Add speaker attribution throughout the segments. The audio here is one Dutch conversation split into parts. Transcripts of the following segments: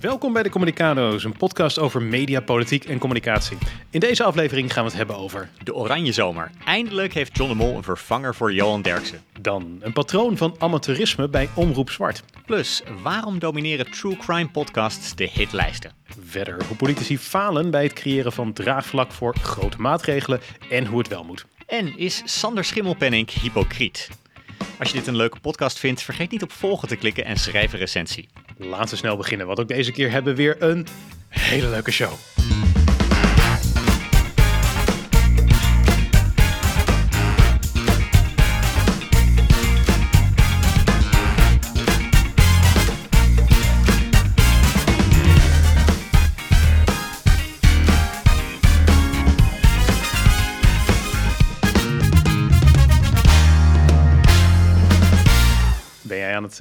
Speaker 1: Welkom bij de Communicado's, een podcast over media, politiek en communicatie. In deze aflevering gaan we het hebben over...
Speaker 2: De Oranje Zomer. Eindelijk heeft John de Mol een vervanger voor Johan Derksen.
Speaker 1: Dan een patroon van amateurisme bij Omroep Zwart.
Speaker 2: Plus, waarom domineren true crime podcasts de hitlijsten?
Speaker 1: Verder hoe politici falen bij het creëren van draagvlak voor grote maatregelen en hoe het wel moet.
Speaker 2: En is Sander Schimmelpenning hypocriet? Als je dit een leuke podcast vindt, vergeet niet op volgen te klikken en schrijf een recensie.
Speaker 1: Laten we snel beginnen, want ook deze keer hebben we weer een hele leuke show.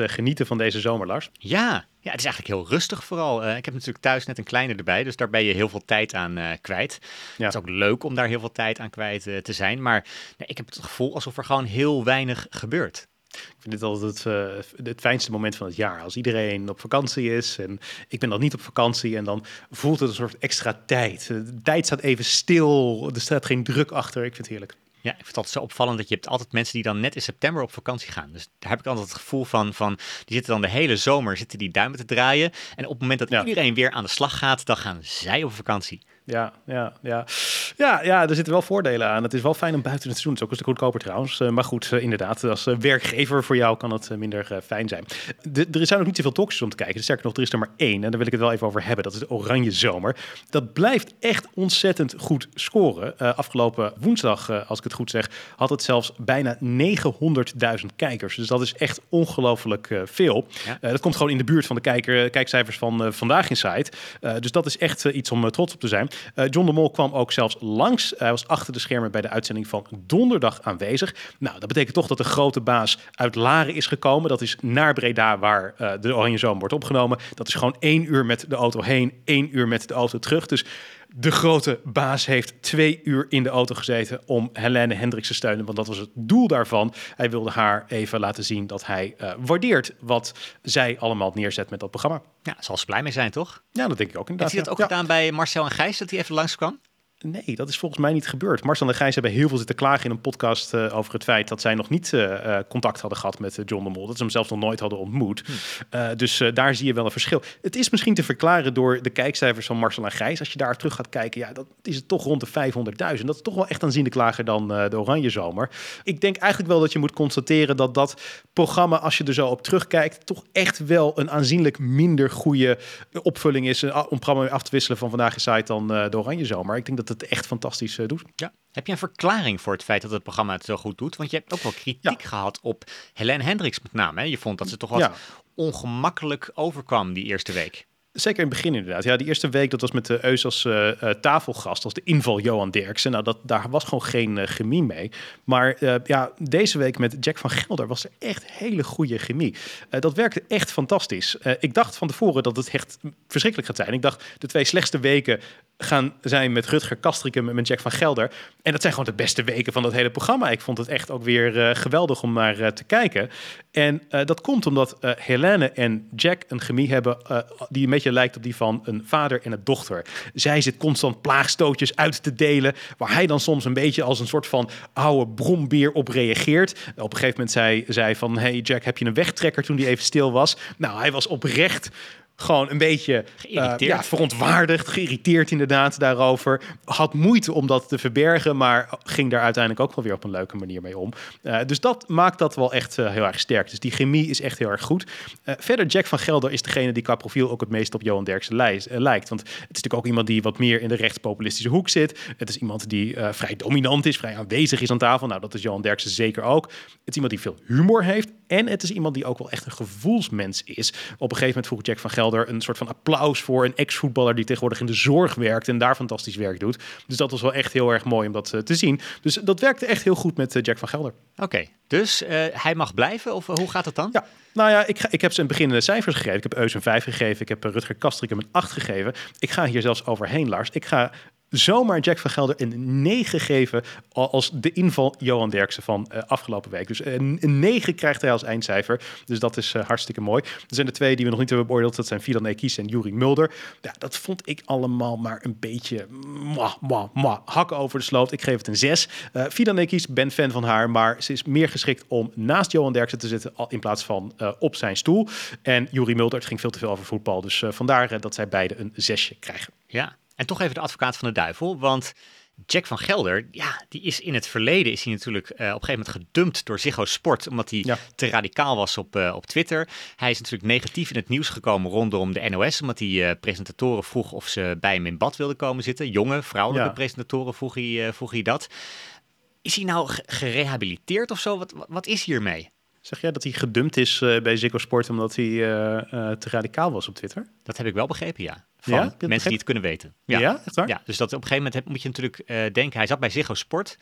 Speaker 1: Genieten van deze zomer, Lars?
Speaker 2: Ja, ja, het is eigenlijk heel rustig vooral. Eh, ik heb natuurlijk thuis net een kleine erbij, dus daar ben je heel veel tijd aan eh, kwijt.
Speaker 1: Ja.
Speaker 2: Het is ook leuk om daar heel veel tijd aan kwijt eh, te zijn, maar nee, ik heb het gevoel alsof er gewoon heel weinig gebeurt.
Speaker 1: Ik vind dit altijd het, eh, het fijnste moment van het jaar. Als iedereen op vakantie is en ik ben dan niet op vakantie en dan voelt het een soort extra tijd. De tijd staat even stil, er staat geen druk achter. Ik vind het heerlijk.
Speaker 2: Ja, ik vind het altijd zo opvallend dat je hebt altijd mensen die dan net in september op vakantie gaan. Dus daar heb ik altijd het gevoel van, van die zitten dan de hele zomer zitten die duimen te draaien. En op het moment dat
Speaker 1: Ja.
Speaker 2: iedereen weer aan de slag gaat, dan gaan zij op vakantie.
Speaker 1: Ja, ja, ja. Ja, ja, er zitten wel voordelen aan. Het is wel fijn om buiten het te doen. Het is ook een stuk goedkoper trouwens. Eh, maar goed, eh, inderdaad, als eh, werkgever voor jou kan het minder fijn zijn. De, er zijn ook niet zoveel talkshows om te kijken. Sterker nog, er is er maar één. En daar wil ik het wel even over hebben. Dat is de Oranje Zomer. Dat blijft echt ontzettend goed scoren. Afgelopen woensdag, als ik het goed zeg, had het zelfs bijna 900.000 kijkers. Dus dat is echt ongelooflijk veel.
Speaker 2: Ja.
Speaker 1: Dat komt gewoon in de buurt van de kijker, kijkcijfers van Vandaag in Site. Eh, dus dat is echt iets om trots op te zijn. Eh, John de Mol kwam ook zelfs langs. Hij was achter de schermen bij de uitzending van donderdag aanwezig. Nou, dat betekent toch dat de grote baas uit Laren is gekomen. Dat is naar Breda, waar eh, de Oranje Zomer wordt opgenomen. Dat is gewoon één uur met de auto heen, één uur met de auto terug. Dus de grote baas heeft twee uur in de auto gezeten om Helene Hendricks te steunen. Want dat was het doel daarvan. Hij wilde haar even laten zien dat hij eh, waardeert wat zij allemaal neerzet met dat programma.
Speaker 2: Ja, zal ze blij mee zijn, toch?
Speaker 1: Ja, dat denk ik ook inderdaad.
Speaker 2: Heeft hij dat ook
Speaker 1: ja.
Speaker 2: gedaan bij Marcel en Gijs, dat hij even langskwam?
Speaker 1: Nee, dat is volgens mij niet gebeurd. Marcel en Gijs hebben heel veel zitten klagen in een podcast eh, over het feit dat zij nog niet eh, eh, contact hadden gehad met John de Mol. Dat ze hem zelfs nog nooit hadden ontmoet. Eh, dus daar zie je wel een verschil. Het is misschien te verklaren door de kijkcijfers van Marcel en Gijs. Als je daar terug gaat kijken, ja, dat is het toch rond de 500.000. Dat is toch wel echt aanzienlijk lager dan de Oranje Zomer. Ik denk eigenlijk wel dat je moet constateren dat dat programma, als je er zo op terugkijkt, toch echt wel een aanzienlijk minder goede opvulling is om programma af te wisselen van vandaag in site dan de Oranje Zomer. Ik denk dat het echt fantastisch eh, doet.
Speaker 2: Ja. Heb je een verklaring voor het feit dat het programma het zo goed doet? Want je hebt ook wel kritiek gehad op Helene Hendricks met name. Hè? Je vond dat ze toch wat
Speaker 1: Ja.
Speaker 2: ongemakkelijk overkwam die eerste week.
Speaker 1: Zeker in het begin inderdaad. Ja, die eerste week, dat was met de Eus als eh, tafelgast, als de inval Johan Derksen. Nou, dat, daar was gewoon geen eh, chemie mee. Maar ja, deze week met Jack van Gelder was er echt hele goede chemie. Dat werkte echt fantastisch. Ik dacht van tevoren dat het echt verschrikkelijk gaat zijn. Ik dacht, de twee slechtste weken gaan zijn met Rutger Kastrikum en met Jack van Gelder. En dat zijn gewoon de beste weken van dat hele programma. Ik vond het echt ook weer geweldig om naar te kijken. En dat komt omdat Helene en Jack een chemie hebben die een beetje lijkt op die van een vader en een dochter. Zij zit constant plaagstootjes uit te delen, waar hij dan soms een beetje als een soort van oude brombeer op reageert. Op een gegeven moment zei zij van, hey Jack, heb je een wegtrekker toen die even stil was? Nou, hij was oprecht gewoon een beetje eh,
Speaker 2: Geïrriteerd.
Speaker 1: ja, verontwaardigd, geïrriteerd inderdaad daarover. Had moeite om dat te verbergen, maar ging daar uiteindelijk ook wel weer op een leuke manier mee om. Eh, dus dat maakt dat wel echt eh, heel erg sterk. Dus die chemie is echt heel erg goed. Verder, Jack van Gelder is degene die qua profiel ook het meest op Johan Derksen lijkt. Want het is natuurlijk ook iemand die wat meer in de rechtspopulistische hoek zit. Het is iemand die vrij dominant is, vrij aanwezig is aan tafel. Nou, dat is Johan Derksen zeker ook. Het is iemand die veel humor heeft. En het is iemand die ook wel echt een gevoelsmens is. Op een gegeven moment vroeg Jack van Gelder een soort van applaus voor een ex-voetballer die tegenwoordig in de zorg werkt en daar fantastisch werk doet. Dus dat was wel echt heel erg mooi om dat eh, te zien. Dus dat werkte echt heel goed met eh, Jack van Gelder.
Speaker 2: Oké, dus eh, hij mag blijven of hoe gaat het dan?
Speaker 1: Ja, nou ja, ik, ga, ik heb ze in het begin de cijfers gegeven. Ik heb Eus een 5 gegeven. Ik heb Rutger Kastrikum een 8 gegeven. Ik ga hier zelfs overheen, Lars. Ik ga zomaar Jack van Gelder een 9 geven als de inval Johan Derksen van uh, afgelopen week. Dus een, een 9 krijgt hij als eindcijfer. Dus dat is uh, hartstikke mooi. Er zijn de twee die we nog niet hebben beoordeeld. Dat zijn Fidan Ekis en Juri Mulder. Ja, dat vond ik allemaal maar een beetje mwah, mwah, mwah, hakken over de sloot. Ik geef het een 6. Uh, Fidan Ekis, ben fan van haar, maar ze is meer geschikt om naast Johan Derksen te zitten in plaats van op zijn stoel. En Juri Mulder, het ging veel te veel over voetbal. Dus vandaar dat zij beide een zesje krijgen.
Speaker 2: Ja, en toch even de advocaat van de duivel, want Jack van Gelder, ja, die is in het verleden is hij natuurlijk uh, op een gegeven moment gedumpt door Ziggo Sport, omdat hij te radicaal was op, uh, op Twitter. Hij is natuurlijk negatief in het nieuws gekomen rondom de NOS, omdat hij uh, presentatoren vroeg of ze bij hem in bad wilden komen zitten. Jonge, vrouwelijke presentatoren vroeg hij, vroeg hij dat. Is hij nou gerehabiliteerd of zo? Wat, wat is hiermee?
Speaker 1: Zeg jij dat hij gedumpt is uh, bij Ziggo Sport omdat hij uh, uh, te radicaal was op Twitter?
Speaker 2: Dat heb ik wel begrepen, ja. Van ja? mensen die het kunnen weten.
Speaker 1: Ja, ja echt waar?
Speaker 2: Ja, dus dat op een gegeven moment heb, moet je natuurlijk denken, hij zat bij Ziggo Sport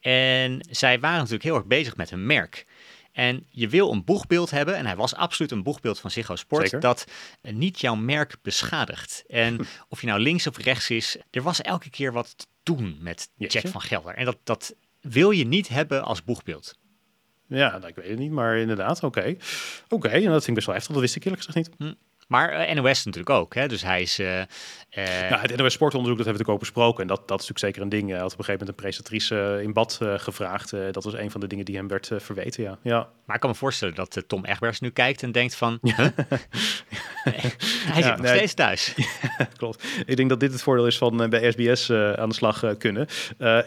Speaker 2: en zij waren natuurlijk heel erg bezig met hun merk. En je wil een boegbeeld hebben, en hij was absoluut een boegbeeld van Ziggo Sport, Zeker. dat niet jouw merk beschadigt. En of je nou links of rechts is, er was elke keer wat te doen met Jack van Gelder. En dat, dat wil je niet hebben als boegbeeld.
Speaker 1: Ja, nou, ik weet het niet, maar inderdaad, oké. Oké, en dat vind ik best wel heftig, dat wist ik eerlijk gezegd niet. Hm.
Speaker 2: Maar uh, NOS natuurlijk ook. Hè? Dus hij is. Uh,
Speaker 1: uh... het NOS sportonderzoek, dat hebben we natuurlijk ook besproken. En dat, dat is natuurlijk zeker een ding. Hij had op een gegeven moment een presentatrice in bad gevraagd. dat was een van de dingen die hem werd verweten. Ja. ja.
Speaker 2: Maar ik kan me voorstellen dat Tom Egbers nu kijkt en denkt van. Huh? hij zit nog steeds thuis.
Speaker 1: klopt. Ik denk dat dit het voordeel is van bij SBS aan de slag kunnen.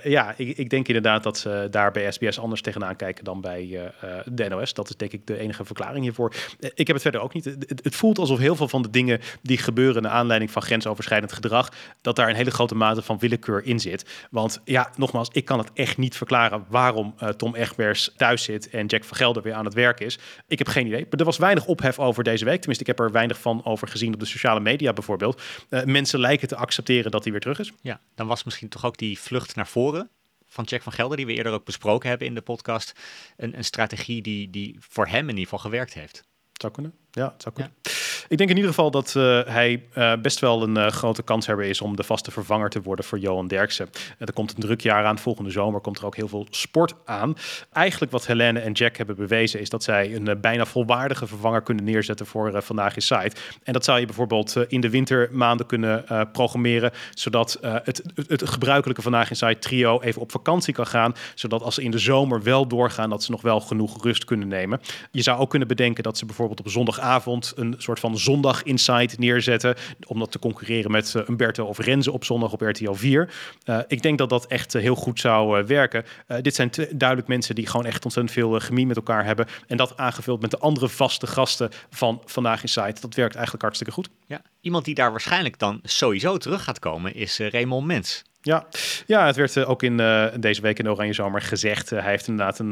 Speaker 1: ja, ik, ik, denk inderdaad dat ze daar bij SBS anders tegenaan kijken dan bij de NOS. Dat is denk ik de enige verklaring hiervoor. ik heb het verder ook niet. Het, het voelt alsof heel heel veel van de dingen die gebeuren naar aanleiding van grensoverschrijdend gedrag, dat daar een hele grote mate van willekeur in zit. Want ja, nogmaals, ik kan het echt niet verklaren waarom uh, Tom Egbers thuis zit en Jack van Gelder weer aan het werk is. Ik heb geen idee. Maar er was weinig ophef over deze week. Tenminste, ik heb er weinig van over gezien op de sociale media bijvoorbeeld. Uh, mensen lijken te accepteren dat hij weer terug is.
Speaker 2: Ja, dan was misschien toch ook die vlucht naar voren van Jack van Gelder, die we eerder ook besproken hebben in de podcast, een, een strategie die, die voor hem in ieder geval gewerkt heeft.
Speaker 1: Het zou kunnen. Ja, het zou kunnen. Ja. Ik denk in ieder geval dat uh, hij uh, best wel een uh, grote kanshebber is om de vaste vervanger te worden voor Johan Derksen. er komt een druk jaar aan. Volgende zomer komt er ook heel veel sport aan. Eigenlijk wat Helene en Jack hebben bewezen is dat zij een bijna volwaardige vervanger kunnen neerzetten voor Vandaag is Site. En dat zou je bijvoorbeeld in de wintermaanden kunnen programmeren, zodat het, het, gebruikelijke Vandaag in Site trio even op vakantie kan gaan, zodat als ze in de zomer wel doorgaan, dat ze nog wel genoeg rust kunnen nemen. Je zou ook kunnen bedenken dat ze bijvoorbeeld op zondagavond een soort van zondag Insight neerzetten. Om dat te concurreren met uh, Umberto of Renze op zondag op RTL 4. Uh, ik denk dat dat echt uh, heel goed zou werken. dit zijn duidelijk mensen die gewoon echt ontzettend veel chemie met elkaar hebben. En dat aangevuld met de andere vaste gasten van Vandaag Insight. Dat werkt eigenlijk hartstikke goed.
Speaker 2: Ja, iemand die daar waarschijnlijk dan sowieso terug gaat komen is Raymond Mens.
Speaker 1: Ja, ja het werd uh, ook in uh, deze week in Oranje Zomer gezegd. Uh, hij heeft inderdaad een,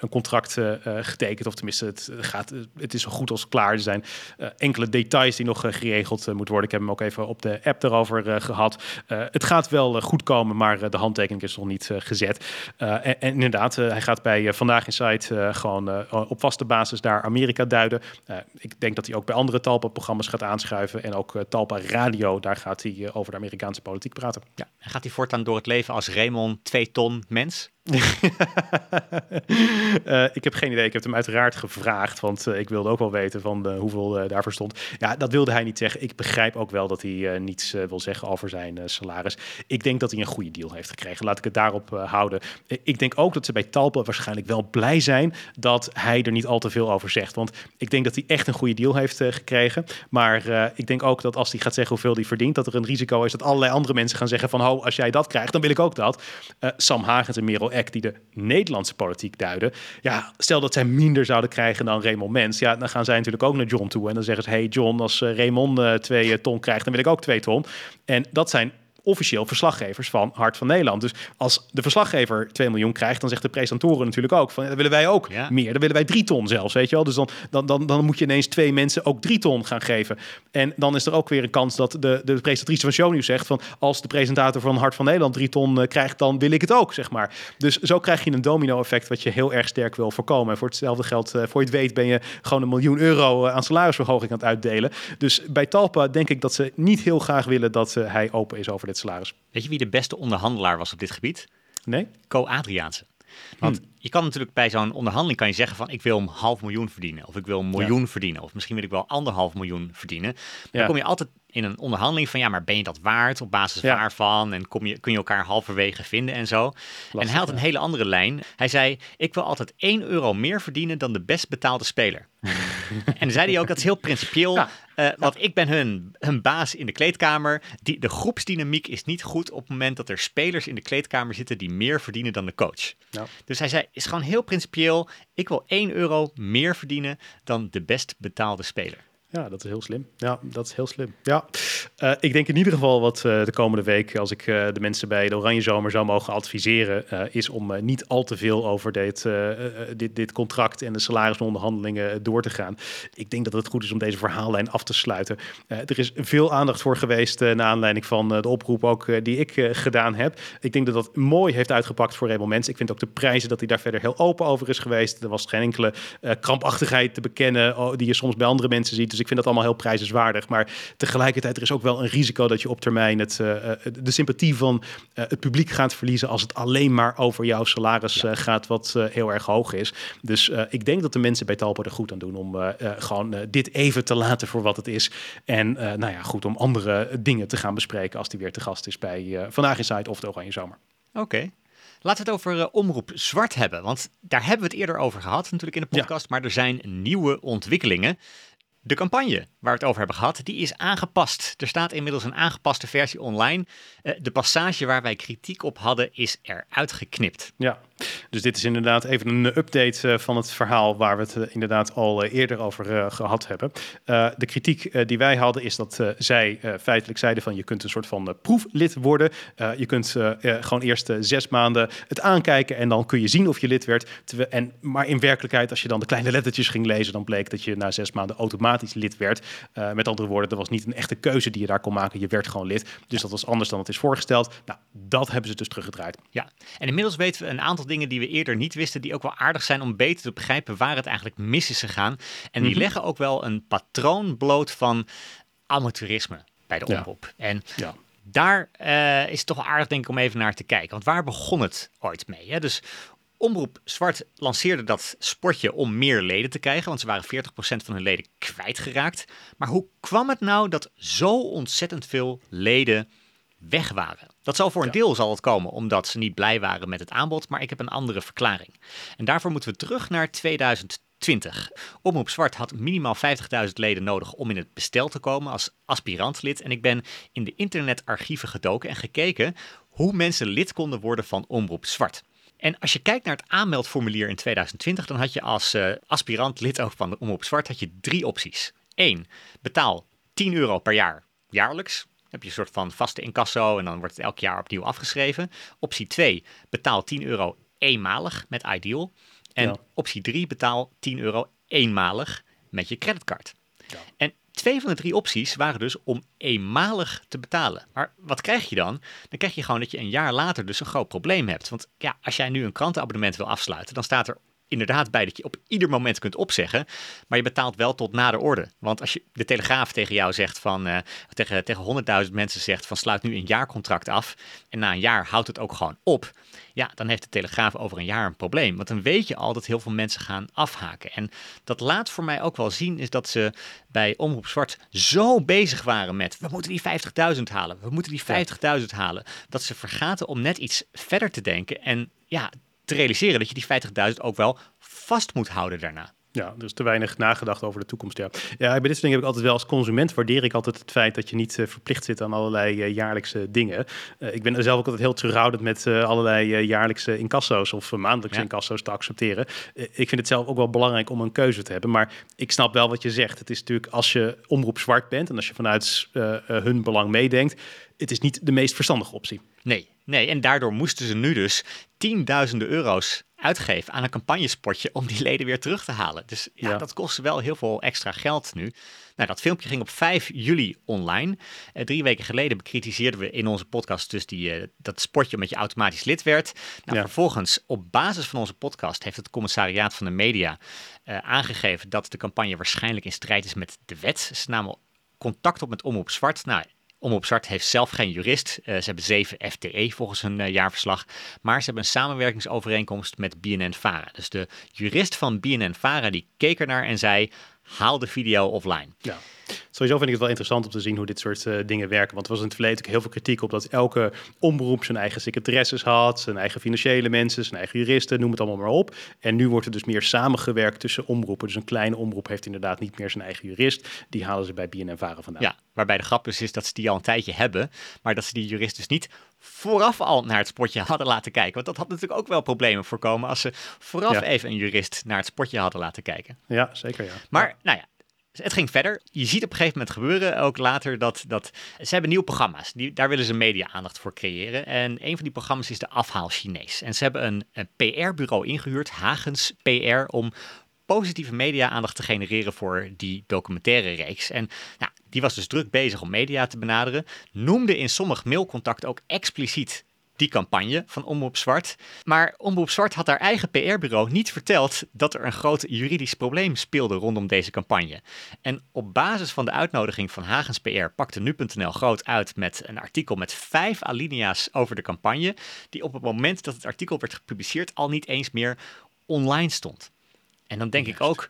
Speaker 1: een contract getekend. Of tenminste, het, gaat, het is zo goed als klaar. Er zijn enkele details die nog geregeld moeten worden. Ik heb hem ook even op de app erover gehad. het gaat wel goed komen, maar de handtekening is nog niet gezet. En, en, inderdaad, hij gaat bij Vandaag in Site gewoon op vaste basis daar Amerika duiden. ik denk dat hij ook bij andere Talpa-programma's gaat aanschuiven. En ook Talpa Radio, daar gaat hij over de Amerikaanse politiek praten.
Speaker 2: Ja. Gaat hij voortaan door het leven als Raymond 2 ton mens? Uh,
Speaker 1: ik heb geen idee. Ik heb hem uiteraard gevraagd, want uh, ik wilde ook wel weten van uh, hoeveel daarvoor stond. Ja, dat wilde hij niet zeggen. Ik begrijp ook wel dat hij niets wil zeggen over zijn salaris. Ik denk dat hij een goede deal heeft gekregen. Laat ik het daarop houden. ik denk ook dat ze bij Talpa waarschijnlijk wel blij zijn dat hij er niet al te veel over zegt. Want ik denk dat hij echt een goede deal heeft gekregen. Maar ik denk ook dat als hij gaat zeggen hoeveel hij verdient, dat er een risico is dat allerlei andere mensen gaan zeggen van, oh, als jij dat krijgt, dan wil ik ook dat. Sam Hagens en Merel die de Nederlandse politiek duiden. Ja, stel dat zij minder zouden krijgen dan Raymond Mens. Ja, dan gaan zij natuurlijk ook naar John toe. En dan zeggen ze, hey John, als uh, Raymond uh, twee ton krijgt, dan wil ik ook twee ton. En dat zijn officieel verslaggevers van Hart van Nederland. Dus als de verslaggever 2 miljoen krijgt, dan zegt de presentatoren natuurlijk ook van, ja, willen wij ook meer. Dan willen wij drie ton zelfs, weet je wel. Dus dan, dan, dan, dan moet je ineens twee mensen ook drie ton gaan geven. En dan is er ook weer een kans dat de, de presentatrice van Shownieuws zegt van, als de presentator van Hart van Nederland drie ton uh, krijgt, dan wil ik het ook, zeg maar. Dus zo krijg je een domino-effect wat je heel erg sterk wil voorkomen. En voor hetzelfde geld, uh, voor je het weet, ben je gewoon een miljoen euro uh, aan salarisverhoging aan het uitdelen. Dus bij Talpa denk ik dat ze niet heel graag willen dat hij open is over dit salaris.
Speaker 2: Weet je wie de beste onderhandelaar was op dit gebied?
Speaker 1: Nee?
Speaker 2: Co Adriaanse. Want hm. Je kan natuurlijk bij zo'n onderhandeling kan je zeggen van ik wil een half miljoen verdienen. Of ik wil een miljoen verdienen. Of misschien wil ik wel anderhalf miljoen verdienen. Dan kom je altijd in een onderhandeling van ja, maar ben je dat waard? Op basis waarvan? En kom je, kun je elkaar halverwege vinden en zo. en hij had een hele andere lijn. Hij zei, ik wil altijd 1 euro meer verdienen dan de best betaalde speler. en zei hij ook, dat is heel principieel. Ja. Uh, want ik ben hun, hun baas in de kleedkamer. Die, de groepsdynamiek is niet goed op het moment dat er spelers in de kleedkamer zitten die meer verdienen dan de coach. Ja. Dus hij zei, is gewoon heel principieel. Ik wil 1 euro meer verdienen dan de best betaalde speler.
Speaker 1: Ja, dat is heel slim. Ja, dat is heel slim. Ja, uh, ik denk in ieder geval wat uh, de komende week, als ik uh, de mensen bij de Oranje Zomer zou mogen adviseren, is om niet al te veel over dit, dit, dit contract en de salarisonderhandelingen door te gaan. Ik denk dat het goed is om deze verhaallijn af te sluiten. er is veel aandacht voor geweest naar aanleiding van de oproep ook die ik gedaan heb. Ik denk dat dat mooi heeft uitgepakt voor Rebel Mensen. Ik vind ook de prijzen dat hij daar verder heel open over is geweest. Er was geen enkele krampachtigheid te bekennen oh, die je soms bij andere mensen ziet. Dus ik vind dat allemaal heel prijzenswaardig. Maar tegelijkertijd, er is ook wel een risico dat je op termijn het, uh, de sympathie van uh, het publiek gaat verliezen als het alleen maar over jouw salaris ja. gaat, wat heel erg hoog is. Dus ik denk dat de mensen bij Talpo er goed aan doen om gewoon dit even te laten voor wat het is. En nou ja, goed om andere dingen te gaan bespreken als die weer te gast is bij Vandaag Inside of de Oranje Zomer.
Speaker 2: Oké. Laten we het over uh, Omroep Zwart hebben. Want daar hebben we het eerder over gehad, natuurlijk in de podcast. Ja. Maar er zijn nieuwe ontwikkelingen. De campagne waar we het over hebben gehad, die is aangepast. Er staat inmiddels een aangepaste versie online. Uh, de passage waar wij kritiek op hadden is eruit geknipt.
Speaker 1: Ja, dus dit is inderdaad even een update uh, van het verhaal waar we het uh, inderdaad al eerder over gehad hebben. de kritiek die wij hadden is dat zij feitelijk zeiden van je kunt een soort van proeflid worden. je kunt gewoon eerst zes maanden het aankijken en dan kun je zien of je lid werd. En, maar in werkelijkheid, als je dan de kleine lettertjes ging lezen, dan bleek dat je na zes maanden automatisch lid werd. Met andere woorden, er was niet een echte keuze die je daar kon maken. Je werd gewoon lid. Dus dat was anders dan het is voorgesteld. Nou, dat hebben ze dus teruggedraaid.
Speaker 2: Ja, en inmiddels weten we een aantal dingen die we eerder niet wisten, die ook wel aardig zijn om beter te begrijpen waar het eigenlijk mis is gegaan. En die mhm. leggen ook wel een patroon bloot van amateurisme bij de omroep. Ja. En ja daar uh, is het toch wel aardig denk ik om even naar te kijken. Want waar begon het ooit mee? Hè? Dus Omroep Zwart lanceerde dat sportje om meer leden te krijgen, want ze waren 40% van hun leden kwijtgeraakt. Maar hoe kwam het nou dat zo ontzettend veel leden weg waren? Dat zal voor een deel zal het komen omdat ze niet blij waren met het aanbod, maar ik heb een andere verklaring. En daarvoor moeten we terug naar 2020. Omroep Zwart had minimaal 50.000 leden nodig om in het bestel te komen als aspirantlid. En ik ben in de internetarchieven gedoken en gekeken hoe mensen lid konden worden van Omroep Zwart. En als je kijkt naar het aanmeldformulier in 2020, dan had je als uh, aspirant lid ook van de Omroep Zwart had je drie opties. Eén, betaal 10 euro per jaar jaarlijks. Heb je een soort van vaste incasso en dan wordt het elk jaar opnieuw afgeschreven. Optie 2, betaal 10 euro eenmalig met Ideal. En optie 3, betaal 10 euro eenmalig met je creditcard. Ja. En Twee van de drie opties waren dus om eenmalig te betalen. Maar wat krijg je dan? Dan krijg je gewoon dat je een jaar later dus een groot probleem hebt. Want ja, als jij nu een krantenabonnement wil afsluiten, dan staat er inderdaad bij dat je op ieder moment kunt opzeggen. Maar je betaalt wel tot na de orde. Want als je de Telegraaf tegen jou zegt van, uh, tegen, tegen 100.000 mensen zegt van sluit nu een jaarcontract af. En na een jaar houdt het ook gewoon op. Ja, dan heeft de Telegraaf over een jaar een probleem. Want dan weet je al dat heel veel mensen gaan afhaken. En dat laat voor mij ook wel zien is dat ze bij Omroep Zwart zo bezig waren met we moeten die 50.000 halen. We moeten die 50.000 halen. Dat ze vergaten om net iets verder te denken. En ja, te realiseren dat je die 50.000 ook wel vast moet houden daarna.
Speaker 1: Ja, dus te weinig nagedacht over de toekomst. Ja, ja bij dit soort dingen heb ik altijd wel als consument waardeer ik altijd het feit dat je niet uh, verplicht zit aan allerlei uh, jaarlijkse dingen. Uh, ik ben zelf ook altijd heel terughoudend met allerlei jaarlijkse incasso's of maandelijkse ja. incasso's te accepteren. ik vind het zelf ook wel belangrijk om een keuze te hebben. Maar ik snap wel wat je zegt. Het is natuurlijk als je omroep zwart bent en als je vanuit hun belang meedenkt, het is niet de meest verstandige optie.
Speaker 2: Nee, nee. En daardoor moesten ze nu dus tienduizenden euro's uitgeven aan een campagnespotje om die leden weer terug te halen. Dus ja, dat kostte wel heel veel extra geld nu. Nou, dat filmpje ging op 5 juli online. Uh, drie weken geleden bekritiseerden we in onze podcast dus die, uh, dat spotje met je automatisch lid werd. Nou, vervolgens, op basis van onze podcast, heeft het commissariaat van de media uh, aangegeven dat de campagne waarschijnlijk in strijd is met de wet. Ze namen contact op met Omroep Zwart. Nou, Omroep Zwart heeft zelf geen jurist. ze hebben zeven FTE volgens hun jaarverslag. Maar ze hebben een samenwerkingsovereenkomst met BNN-Vara. Dus de jurist van BNN-Vara die keek ernaar en zei haal de video offline.
Speaker 1: Ja. Sowieso vind ik het wel interessant om te zien hoe dit soort uh, dingen werken. Want er was in het verleden ook heel veel kritiek op dat elke omroep zijn eigen secretaresses had, zijn eigen financiële mensen, zijn eigen juristen, noem het allemaal maar op. En nu wordt er dus meer samengewerkt tussen omroepen. Dus een kleine omroep heeft inderdaad niet meer zijn eigen jurist. Die halen ze bij BNN-Varen vandaan.
Speaker 2: Ja, waarbij de grap dus is dat ze die al een tijdje hebben, maar dat ze die jurist dus niet vooraf al naar het spotje hadden laten kijken. Want dat had natuurlijk ook wel problemen voorkomen als ze vooraf even een jurist naar het spotje hadden laten kijken.
Speaker 1: Ja, zeker ja.
Speaker 2: Maar, nou ja, het ging verder. Je ziet op een gegeven moment gebeuren, ook later, dat, dat ze hebben nieuwe programma's. Die, daar willen ze media-aandacht voor creëren. En een van die programma's is de Afhaal Chinees. En ze hebben een, een PR-bureau ingehuurd, Hagens PR, om positieve media-aandacht te genereren voor die documentaire reeks. En nou, die was dus druk bezig om media te benaderen. Noemde in sommig mailcontact ook expliciet die campagne van Omroep Zwart. Maar Omroep Zwart had haar eigen PR-bureau niet verteld dat er een groot juridisch probleem speelde rondom deze campagne. En op basis van de uitnodiging van Hagens PR pakte nu.nl groot uit met een artikel met vijf alinea's over de campagne, die op het moment dat het artikel werd gepubliceerd al niet eens meer online stond. En dan denk ik ook,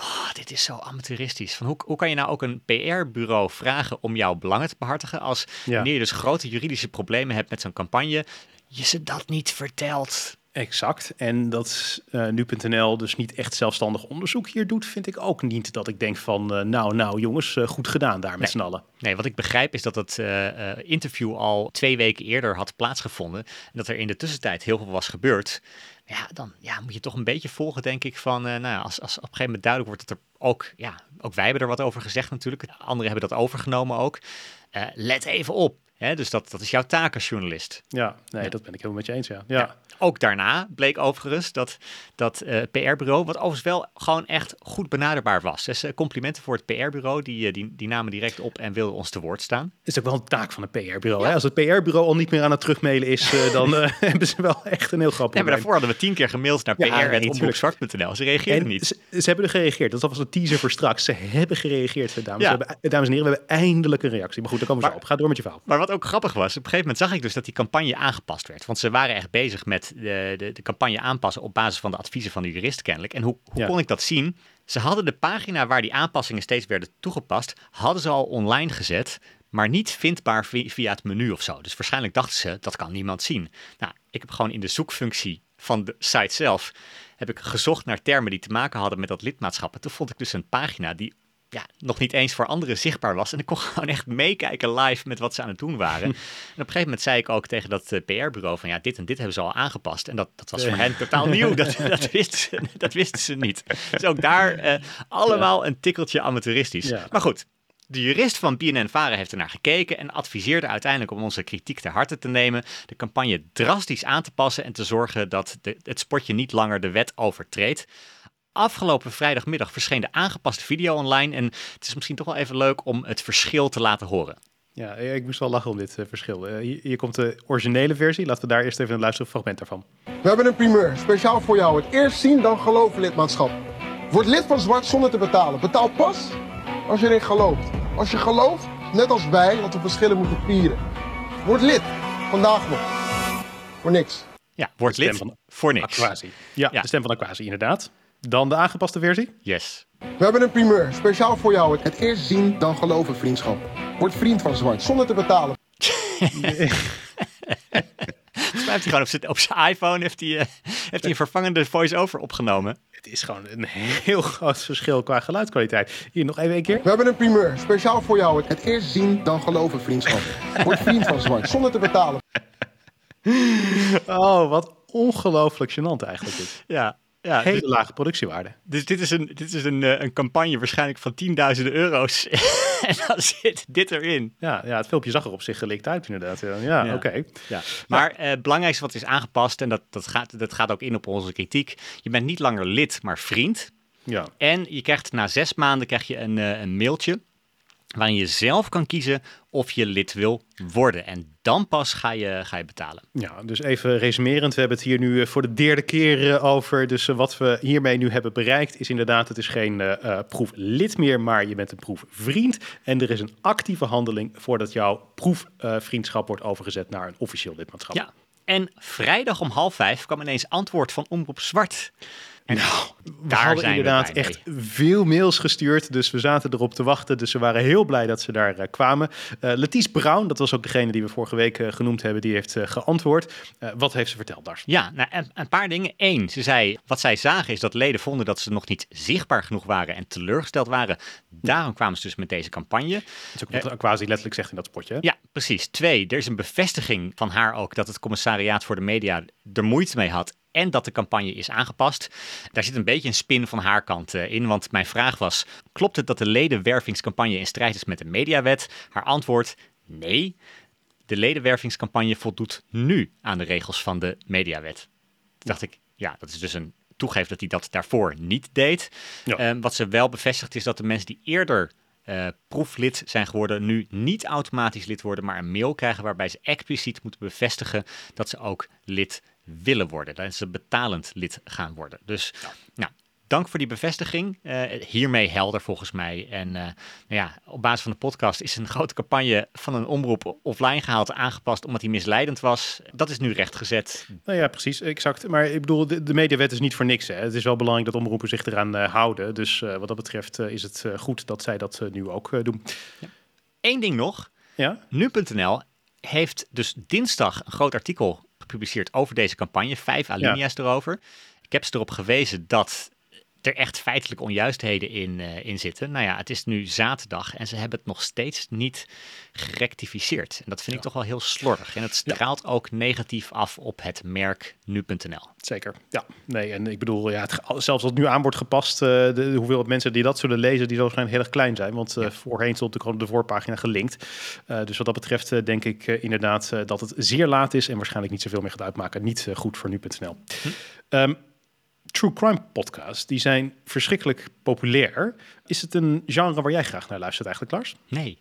Speaker 2: oh, dit is zo amateuristisch. Van hoe, hoe kan je nou ook een PR-bureau vragen om jouw belangen te behartigen als wanneer je dus grote juridische problemen hebt met zo'n campagne, je ze dat niet vertelt.
Speaker 1: Exact. En dat uh, nu.nl dus niet echt zelfstandig onderzoek hier doet, vind ik ook niet dat ik denk van, uh, nou, nou jongens, uh, goed gedaan daar met
Speaker 2: nee.
Speaker 1: z'n allen.
Speaker 2: Nee, wat ik begrijp is dat het interview al twee weken eerder had plaatsgevonden. En dat er in de tussentijd heel veel was gebeurd ja, dan ja, moet je toch een beetje volgen, denk ik, van, nou ja, als, als op een gegeven moment duidelijk wordt dat er ook, ja, ook wij hebben er wat over gezegd natuurlijk, anderen hebben dat overgenomen ook. Let even op, hè? dus dat, dat is jouw taak als journalist.
Speaker 1: Ja, nee, ja. dat ben ik helemaal met je eens, ja. ja. ja.
Speaker 2: Ook daarna bleek overigens dat dat uh, PR-bureau, wat overigens wel gewoon echt goed benaderbaar was. Dus uh, complimenten voor het PR-bureau, die, uh, die, die namen direct op en wilden ons te woord staan.
Speaker 1: Het is ook wel een taak van een PR-bureau. Ja. Als het PR-bureau al niet meer aan het terugmailen is, dan hebben ze wel echt een heel grappig
Speaker 2: nee, maar daarvoor hadden we tien keer gemaild naar pr.omroepzwart.nl. Ze reageerden
Speaker 1: en
Speaker 2: niet.
Speaker 1: Ze, ze, hebben er gereageerd. Dat was een teaser voor straks. Ze hebben gereageerd, dames, ja. hebben, dames en heren. We hebben eindelijk een reactie. Maar goed, daar komen we zo op. Ga door met je verhaal.
Speaker 2: Maar wat ook grappig was, op een gegeven moment zag ik dus dat die campagne aangepast werd. Want ze waren echt bezig met de, de, de campagne aanpassen op basis van de adviezen van de jurist kennelijk. En hoe, hoe ja. kon ik dat zien? Ze hadden de pagina waar die aanpassingen steeds werden toegepast, hadden ze al online gezet, maar niet vindbaar via, via het menu of zo. Dus waarschijnlijk dachten ze, dat kan niemand zien. Nou, ik heb gewoon in de zoekfunctie van de site zelf, heb ik gezocht naar termen die te maken hadden met dat lidmaatschap. En toen vond ik dus een pagina die ja, nog niet eens voor anderen zichtbaar was. En ik kon gewoon echt meekijken live met wat ze aan het doen waren. en op een gegeven moment zei ik ook tegen dat uh, PR-bureau van ja, dit en dit hebben ze al aangepast. En dat, dat was voor hen totaal nieuw. Dat, dat, wisten ze, dat wisten ze niet. Dus ook daar uh, allemaal een tikkeltje amateuristisch. Ja. Maar goed, de jurist van BNN-Varen heeft ernaar gekeken en adviseerde uiteindelijk om onze kritiek ter harte te nemen, de campagne drastisch aan te passen en te zorgen dat de, het sportje niet langer de wet overtreedt. Afgelopen vrijdagmiddag verscheen de aangepaste video online en het is misschien toch wel even leuk om het verschil te laten horen.
Speaker 1: Ja, ik moest wel lachen om dit uh, verschil. Uh, hier, hier, komt de originele versie. Laten we daar eerst even een luisteren fragment daarvan.
Speaker 3: We hebben een primeur, speciaal voor jou. Het eerst zien, dan geloven lidmaatschap. Word lid van Zwart zonder te betalen. Betaal pas als je erin gelooft. Als je gelooft, net als wij, dat we verschillen moeten vieren. Word lid, vandaag nog. Voor niks.
Speaker 2: Ja, word lid van voor niks.
Speaker 1: Aquasi. Ja, ja, de stem van Aquasi, inderdaad. Dan de aangepaste versie?
Speaker 2: Yes.
Speaker 3: We hebben een primeur, speciaal voor jou. Het eerst zien, dan geloven vriendschap. Word vriend van Zwart, zonder te betalen.
Speaker 2: Nee. Volgens mij heeft hij gewoon op zijn, op zijn iPhone heeft hij, uh, heeft hij een vervangende voice-over opgenomen.
Speaker 1: Het is gewoon een heel groot verschil qua geluidskwaliteit. Hier nog even een keer.
Speaker 3: We hebben een primeur, speciaal voor jou. Het eerst zien, dan geloven vriendschap. Word vriend van Zwart, zonder te betalen.
Speaker 1: Oh, wat ongelooflijk gênant eigenlijk dit.
Speaker 2: Ja, ja,
Speaker 1: Hele dus, lage productiewaarde.
Speaker 2: Dus dit is een, dit is een, een campagne waarschijnlijk van tienduizenden euro's. en dan zit dit erin.
Speaker 1: Ja, ja, het filmpje zag er op zich gelikt uit inderdaad. Ja, ja, ja. oké. Okay.
Speaker 2: Ja. Maar uh, het belangrijkste wat is aangepast, en dat, dat, gaat, dat gaat ook in op onze kritiek. Je bent niet langer lid, maar vriend.
Speaker 1: Ja.
Speaker 2: En je krijgt na zes maanden krijg je een, uh, een mailtje waarin je zelf kan kiezen of je lid wil worden. En dan pas ga je, ga je betalen.
Speaker 1: Ja, dus even resumerend. We hebben het hier nu eh, voor de derde keer eh, over. Dus eh, wat we hiermee nu hebben bereikt is inderdaad, het is geen uh, proeflid meer, maar je bent een proefvriend. En er is een actieve handeling voordat jouw proefvriendschap wordt overgezet naar een officieel lidmaatschap.
Speaker 2: Ja, en vrijdag om half vijf kwam ineens antwoord van Omroep Zwart.
Speaker 1: En nou, we daar hadden inderdaad echt veel mails gestuurd. Dus we zaten erop te wachten. Dus we waren heel blij dat ze daar uh, kwamen. Uh, Letice Brown, dat was ook degene die we vorige week uh, genoemd hebben, die heeft geantwoord. wat heeft ze verteld, Dars?
Speaker 2: Ja, nou, een, een, paar dingen. Eén, ze zei, wat zij zagen is dat leden vonden dat ze nog niet zichtbaar genoeg waren en teleurgesteld waren. Daarom kwamen ze dus met deze campagne. Dat
Speaker 1: is ook wat quasi letterlijk zegt in dat spotje.
Speaker 2: Ja, precies. Twee, er is een bevestiging van haar ook dat het commissariaat voor de media er moeite mee had en dat de campagne is aangepast. Daar zit een beetje een spin van haar kant eh, in, want mijn vraag was: klopt het dat de ledenwervingscampagne in strijd is met de mediawet? Haar antwoord: nee. De ledenwervingscampagne voldoet nu aan de regels van de mediawet. Toen dacht ik, ja, dat is dus een toegeven dat hij dat daarvoor niet deed. Ehm, wat ze wel bevestigt is dat de mensen die eerder uh, proeflid zijn geworden, nu niet automatisch lid worden, maar een mail krijgen waarbij ze expliciet moeten bevestigen dat ze ook lid willen worden. Dat ze betalend lid gaan worden. Dus nou, dank voor die bevestiging. Uh, hiermee helder volgens mij. En uh, nou ja, op basis van de podcast is een grote campagne van een omroep offline gehaald, aangepast omdat hij misleidend was. Dat is nu rechtgezet.
Speaker 1: Nou ja, precies, exact. Maar ik bedoel, de, de mediawet is niet voor niks. Hè. Het is wel belangrijk dat omroepen zich eraan uh, houden. Dus wat dat betreft is het goed dat zij dat nu ook doen.
Speaker 2: Ja. Eén ding nog. Ja? Nu.nl heeft dus dinsdag een groot artikel gepubliceerd over deze campagne. Vijf alinea's erover. Ik heb ze erop gewezen dat er echt feitelijk onjuistheden in, uh, in zitten. Nou ja, het is nu zaterdag en ze hebben het nog steeds niet gerectificeerd. En dat vind ik toch wel heel slordig. En het straalt ook negatief af op het merk nu.nl.
Speaker 1: Zeker, ja. Nee, en ik bedoel, ja, het, zelfs als het nu aan wordt gepast, uh, de, hoeveelheid mensen die dat zullen lezen, die zal waarschijnlijk heel erg klein zijn. Want uh, voorheen stond de, de voorpagina gelinkt. dus wat dat betreft denk ik inderdaad dat het zeer laat is en waarschijnlijk niet zoveel meer gaat uitmaken. Niet goed voor nu.nl. Hm. Ehm, true crime podcasts, die zijn verschrikkelijk populair. Is het een genre waar jij graag naar luistert eigenlijk, Lars?
Speaker 2: Nee.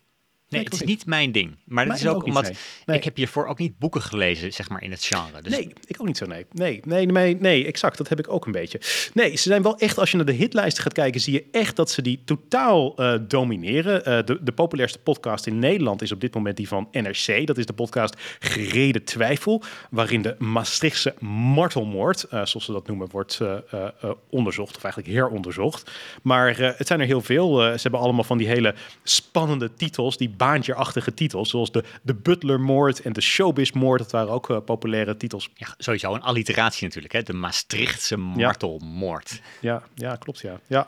Speaker 2: Nee, het is niet mijn ding. Maar dat is ook, omdat ik heb hiervoor ook niet boeken gelezen, zeg maar, in het genre.
Speaker 1: Dus... Nee, ik ook niet zo, nee. Nee, nee, nee, nee, exact. Dat heb ik ook een beetje. Nee, ze zijn wel echt, als je naar de hitlijsten gaat kijken, zie je echt dat ze die totaal uh, domineren. Uh, de, de populairste podcast in Nederland is op dit moment die van NRC. Dat is de podcast Gereden Twijfel, waarin de Maastrichtse martelmoord, uh, zoals ze dat noemen, wordt onderzocht, of eigenlijk heronderzocht. Maar het zijn er heel veel. ze hebben allemaal van die hele spannende titels, die baantje-achtige titels, zoals de, de Butlermoord en de Showbiz-moord. Dat waren ook uh, populaire titels.
Speaker 2: Ja, sowieso een alliteratie natuurlijk, hè? de Maastrichtse martelmoord.
Speaker 1: Ja, ja, klopt, ja. Ja,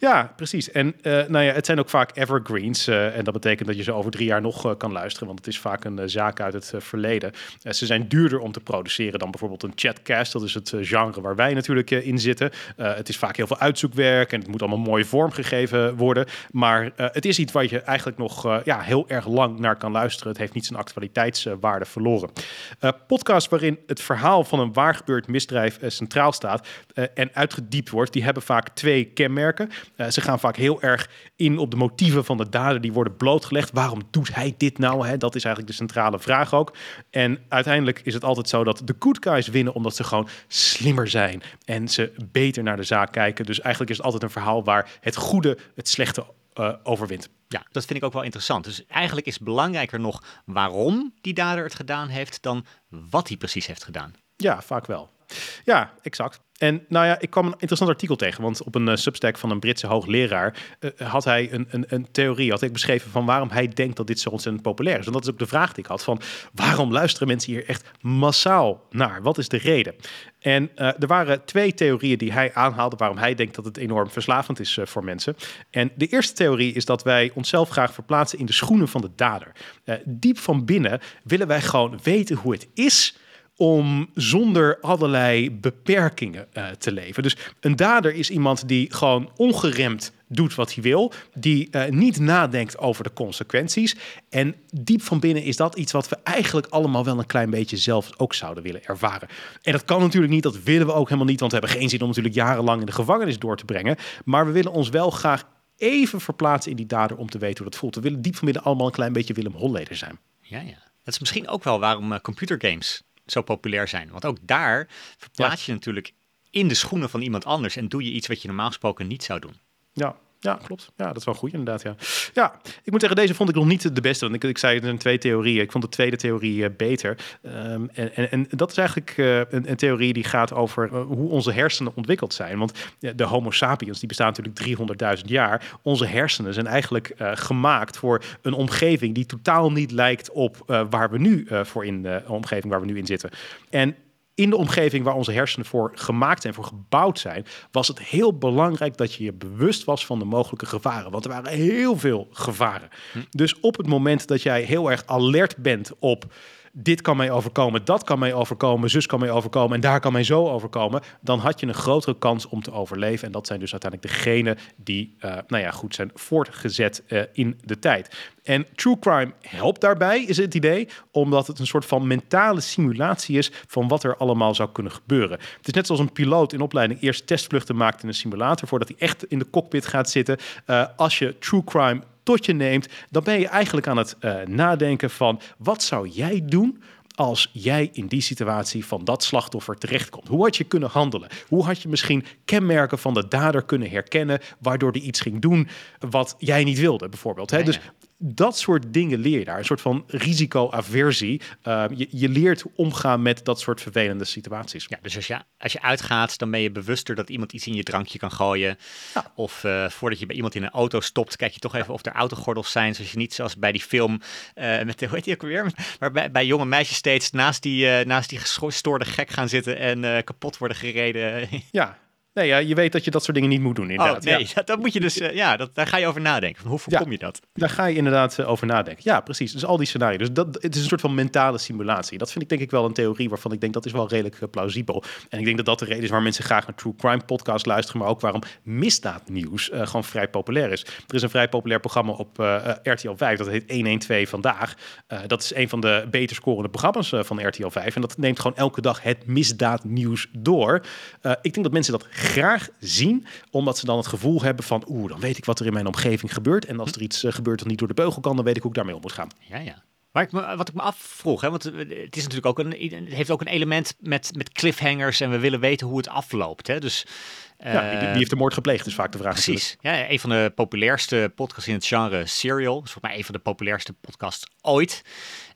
Speaker 1: ja precies. En uh, nou ja, het zijn ook vaak evergreens. Uh, en dat betekent dat je ze over drie jaar nog kan luisteren, want het is vaak een zaak uit het verleden. ze zijn duurder om te produceren dan bijvoorbeeld een chatcast. Dat is het genre waar wij natuurlijk in zitten. het is vaak heel veel uitzoekwerk en het moet allemaal mooi vormgegeven worden. Maar het is iets waar je eigenlijk nog ja, heel erg lang naar kan luisteren. Het heeft niet zijn actualiteitswaarde verloren. Uh, podcast waarin het verhaal van een waargebeurd misdrijf uh, centraal staat uh, en uitgediept wordt, die hebben vaak twee kenmerken. ze gaan vaak heel erg in op de motieven van de dader die worden blootgelegd. Waarom doet hij dit nou? Hè? Dat is eigenlijk de centrale vraag ook. En uiteindelijk is het altijd zo dat de good guys winnen omdat ze gewoon slimmer zijn en ze beter naar de zaak kijken. Dus eigenlijk is het altijd een verhaal waar het goede het slechte overwint.
Speaker 2: Ja, dat vind ik ook wel interessant. Dus eigenlijk is belangrijker nog waarom die dader het gedaan heeft dan wat hij precies heeft gedaan.
Speaker 1: Ja, vaak wel. Ja, exact. En nou ja, ik kwam een interessant artikel tegen, want op een uh, substack van een Britse hoogleraar uh, had hij een, een, een, theorie, had ik beschreven van waarom hij denkt dat dit zo ontzettend populair is. En dat is ook de vraag die ik had van waarom luisteren mensen hier echt massaal naar? Wat is de reden? En uh, er waren twee theorieën die hij aanhaalde waarom hij denkt dat het enorm verslavend is voor mensen. En de eerste theorie is dat wij onszelf graag verplaatsen in de schoenen van de dader. diep van binnen willen wij gewoon weten hoe het is om zonder allerlei beperkingen uh, te leven. Dus een dader is iemand die gewoon ongeremd doet wat hij wil, die uh, niet nadenkt over de consequenties. En diep van binnen is dat iets wat we eigenlijk allemaal wel een klein beetje zelf ook zouden willen ervaren. En dat kan natuurlijk niet, dat willen we ook helemaal niet, want we hebben geen zin om natuurlijk jarenlang in de gevangenis door te brengen. Maar we willen ons wel graag even verplaatsen in die dader om te weten hoe dat voelt. We willen diep van binnen allemaal een klein beetje Willem Holleder zijn.
Speaker 2: Ja, ja. Dat is misschien ook wel waarom uh, computergames zo populair zijn. Want ook daar verplaats je natuurlijk in de schoenen van iemand anders en doe je iets wat je normaal gesproken niet zou doen.
Speaker 1: Ja, ja, klopt. Ja, dat is wel goed inderdaad. Ja. ja, ik moet zeggen, deze vond ik nog niet de beste. Want ik, ik zei, er zijn twee theorieën. Ik vond de tweede theorie uh, beter. Um, en, en, en, dat is eigenlijk uh, een, een, theorie die gaat over uh, hoe onze hersenen ontwikkeld zijn. Want de Homo sapiens, die bestaan natuurlijk 300.000 jaar. Onze hersenen zijn eigenlijk gemaakt voor een omgeving die totaal niet lijkt op waar we nu voor in de omgeving waar we nu in zitten. En in de omgeving waar onze hersenen voor gemaakt zijn, voor gebouwd zijn, was het heel belangrijk dat je je bewust was van de mogelijke gevaren. Want er waren heel veel gevaren. Hm. Dus op het moment dat jij heel erg alert bent op dit kan mij overkomen, dat kan mij overkomen, zus kan mij overkomen en daar kan mij zo overkomen, dan had je een grotere kans om te overleven. En dat zijn dus uiteindelijk degenen die, uh, nou ja, goed zijn voortgezet uh, in de tijd. En true crime helpt daarbij, is het idee, omdat het een soort van mentale simulatie is van wat er allemaal zou kunnen gebeuren. Het is net zoals een piloot in opleiding eerst testvluchten maakt in een simulator voordat hij echt in de cockpit gaat zitten. Uh, als je true crime tot je neemt, dan ben je eigenlijk aan het uh, nadenken van wat zou jij doen als jij in die situatie van dat slachtoffer terechtkomt? Hoe had je kunnen handelen? Hoe had je misschien kenmerken van de dader kunnen herkennen, waardoor die iets ging doen wat jij niet wilde, bijvoorbeeld? Hè? Dus dat soort dingen leer je daar. Een soort van risicoaversie. Uh, je, je leert omgaan met dat soort vervelende situaties.
Speaker 2: Ja, dus als je, als je uitgaat, dan ben je bewuster dat iemand iets in je drankje kan gooien. Ja. Of uh, voordat je bij iemand in een auto stopt, kijk je toch even of er autogordels zijn. Zoals je niet zoals bij die film uh, met de, hoe heet die ook weer? Maar bij, bij jonge meisjes steeds naast die, naast die gestoorde gek gaan zitten en kapot worden gereden.
Speaker 1: Ja, Nee, ja, je weet dat je dat soort dingen niet moet doen. Inderdaad.
Speaker 2: Oh, nee, ja. dat moet je dus, uh, ja, dat, daar ga je over nadenken. Van hoe voorkom je dat?
Speaker 1: Daar ga je inderdaad uh, over nadenken. Ja, precies. Dus al die scenario's. Dus dat, het is een soort van mentale simulatie. Dat vind ik denk ik wel een theorie waarvan ik denk dat is wel redelijk uh, plausibel. En ik denk dat dat de reden is waar mensen graag naar true crime podcasts luisteren, maar ook waarom misdaadnieuws gewoon vrij populair is. Er is een vrij populair programma op RTL 5, dat heet 112 Vandaag. dat is een van de beter scorende programma's van RTL 5. En dat neemt gewoon elke dag het misdaadnieuws door. ik denk dat mensen dat graag zien, omdat ze dan het gevoel hebben van, oeh, dan weet ik wat er in mijn omgeving gebeurt. En als er iets uh, gebeurt dat niet door de beugel kan, dan weet ik hoe ik daarmee om moet gaan.
Speaker 2: Ja, ja. Maar ik me, wat ik me afvroeg, hè, want het is natuurlijk ook een, het heeft ook een element met, met cliffhangers en we willen weten hoe het afloopt. Hè? Dus,
Speaker 1: ja, wie, wie, heeft de moord gepleegd, is vaak de vraag.
Speaker 2: Precies. Ja, een van de populairste podcasts in het genre Serial. is volgens mij een van de populairste podcasts ooit.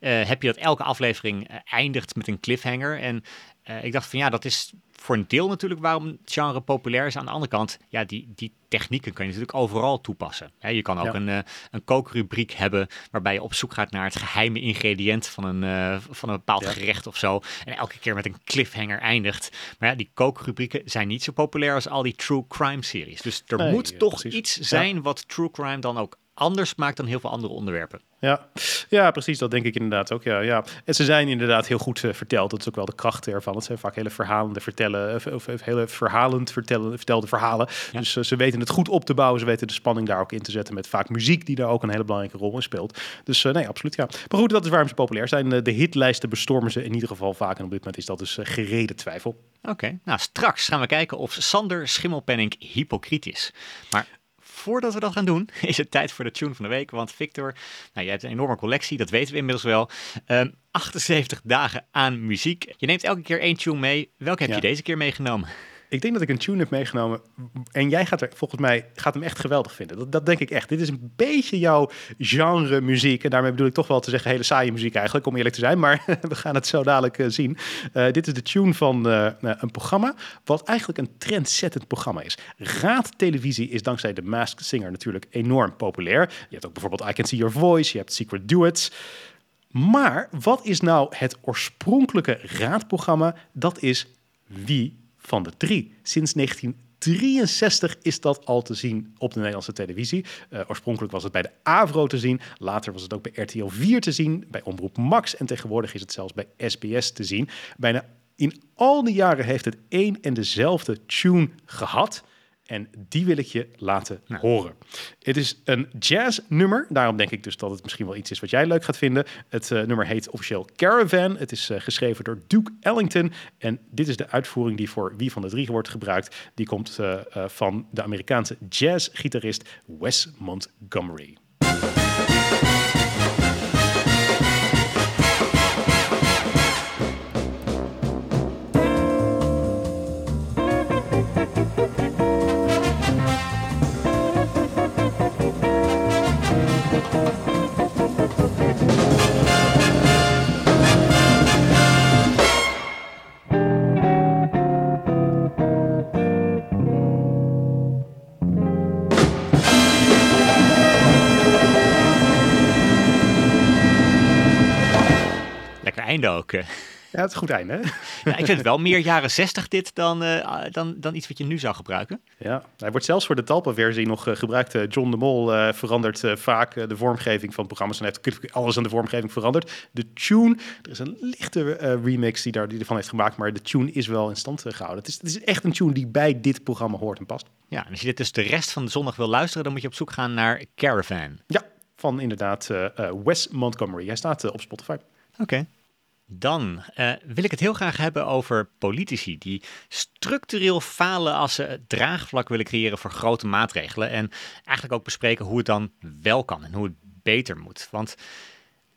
Speaker 2: Uh, heb je dat elke aflevering eindigt met een cliffhanger. En uh, ik dacht van ja, dat is voor een deel natuurlijk waarom het genre populair is. Aan de andere kant, ja, die, die technieken kun je natuurlijk overal toepassen. je kan ook een, uh, een kookrubriek hebben waarbij je op zoek gaat naar het geheime ingrediënt van een, uh, van een bepaald gerecht of zo. En elke keer met een cliffhanger eindigt. Maar ja, die kookrubrieken zijn niet zo populair als al die true crime series. Dus er moet toch iets zijn wat true crime dan ook anders maakt dan heel veel andere onderwerpen.
Speaker 1: Ja. ja, precies. Dat denk ik inderdaad ook. Ja, ja. En ze zijn inderdaad heel goed uh, verteld. Dat is ook wel de kracht ervan. Het zijn vaak hele verhalende vertellen, of, of hele verhalend vertellen, vertelde verhalen. Dus uh, ze weten het goed op te bouwen. Ze weten de spanning daar ook in te zetten. Met vaak muziek die daar ook een hele belangrijke rol in speelt. Dus uh, nee, absoluut. Ja. Maar goed, dat is waarom ze populair zijn. de hitlijsten bestormen ze in ieder geval vaak. En op dit moment is dat dus gereden twijfel.
Speaker 2: Oké, nou straks gaan we kijken of Sander Schimmelpenning hypocriet is. Maar voordat we dat gaan doen, is het tijd voor de tune van de week. Want Victor, nou, jij hebt een enorme collectie, dat weten we inmiddels wel. Um, ehm, 78 dagen aan muziek. Je neemt elke keer één tune mee. Welke heb je deze keer meegenomen?
Speaker 1: Ik denk dat ik een tune heb meegenomen. En jij gaat er volgens mij gaat hem echt geweldig vinden. Dat, dat denk ik echt. Dit is een beetje jouw genre muziek. En daarmee bedoel ik toch wel te zeggen hele saaie muziek eigenlijk, om eerlijk te zijn. Maar we gaan het zo dadelijk uh, zien. Uh, dit is de tune van uh, een programma. Wat eigenlijk een trendzettend programma is. Raadtelevisie is dankzij de Masked Singer natuurlijk enorm populair. Je hebt ook bijvoorbeeld I Can See Your Voice. Je hebt Secret Duets. Maar wat is nou het oorspronkelijke raadprogramma? Dat is Wie van de drie. Sinds 1963 is dat al te zien op de Nederlandse televisie. Uh, oorspronkelijk was het bij de AVRO te zien. Later was het ook bij RTL 4 te zien. Bij Omroep Max. En tegenwoordig is het zelfs bij SBS te zien. Bijna in al die jaren heeft het één en dezelfde tune gehad. En die wil ik je laten horen. Het is een jazznummer. Daarom denk ik dus dat het misschien wel iets is wat jij leuk gaat vinden. Het uh, nummer heet officieel Caravan. Het is uh, geschreven door Duke Ellington. En dit is de uitvoering die voor Wie van de Drie wordt gebruikt. Die komt uh, van de Amerikaanse jazzgitarist Wes Montgomery.
Speaker 2: Ook.
Speaker 1: Ja, het is een goed einde. Hè?
Speaker 2: Ja, ik vind het wel meer jaren 60 dit dan, uh, dan, dan iets wat je nu zou gebruiken.
Speaker 1: Ja, hij wordt zelfs voor de Talpa-versie nog uh, gebruikt. John de Mol uh, verandert vaak de vormgeving van programma's en heeft alles aan de vormgeving veranderd. De tune, er is een lichte remix die, daar, die ervan heeft gemaakt, maar de tune is wel in stand gehouden. Het is, het is echt een tune die bij dit programma hoort en past.
Speaker 2: Ja, en als je dit dus de rest van de zondag wil luisteren, dan moet je op zoek gaan naar Caravan.
Speaker 1: Ja, van inderdaad Wes Montgomery. Hij staat op Spotify.
Speaker 2: Oké. Dan uh, wil ik het heel graag hebben over politici die structureel falen als ze draagvlak willen creëren voor grote maatregelen. En eigenlijk ook bespreken hoe het dan wel kan en hoe het beter moet. Want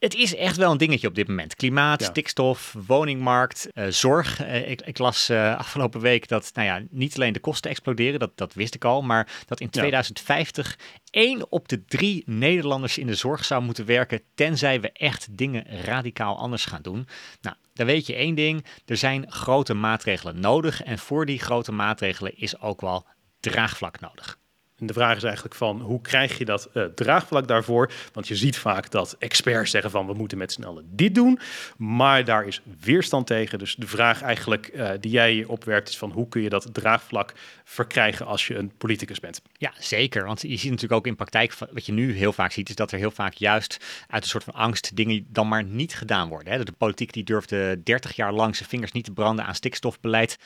Speaker 2: het is echt wel een dingetje op dit moment. Klimaat, stikstof, woningmarkt, uh, zorg. Uh, ik, ik, las uh, afgelopen week dat nou ja, niet alleen de kosten exploderen, dat, dat wist ik al, maar dat in 2050 één op de drie Nederlanders in de zorg zou moeten werken, tenzij we echt dingen radicaal anders gaan doen. Nou, dan weet je één ding, er zijn grote maatregelen nodig en voor die grote maatregelen is ook wel draagvlak nodig.
Speaker 1: En de vraag is eigenlijk van hoe krijg je dat uh, draagvlak daarvoor? Want je ziet vaak dat experts zeggen van we moeten met z'n dit doen. Maar daar is weerstand tegen. Dus de vraag eigenlijk uh, die jij opwerpt is van hoe kun je dat draagvlak verkrijgen als je een politicus bent?
Speaker 2: Ja, zeker. Want je ziet natuurlijk ook in praktijk, wat je nu heel vaak ziet, is dat er heel vaak juist uit een soort van angst dingen dan maar niet gedaan worden. Hè? De politiek die durfde 30 jaar lang zijn vingers niet te branden aan stikstofbeleid.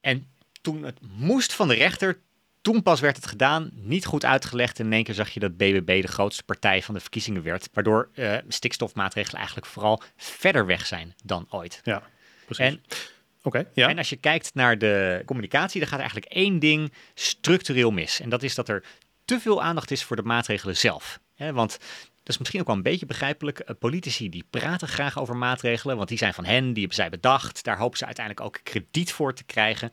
Speaker 2: En toen het moest van de rechter, toen pas werd het gedaan, niet goed uitgelegd. En in één keer zag je dat BBB de grootste partij van de verkiezingen werd. Waardoor uh, stikstofmaatregelen eigenlijk vooral verder weg zijn dan ooit.
Speaker 1: Ja, precies.
Speaker 2: En, okay, ja. en als je kijkt naar de communicatie, dan gaat er eigenlijk één ding structureel mis. En dat is dat er te veel aandacht is voor de maatregelen zelf. want dat is misschien ook wel een beetje begrijpelijk. Eh, politici die praten graag over maatregelen, want die zijn van hen, die hebben zij bedacht. Daar hopen ze uiteindelijk ook krediet voor te krijgen.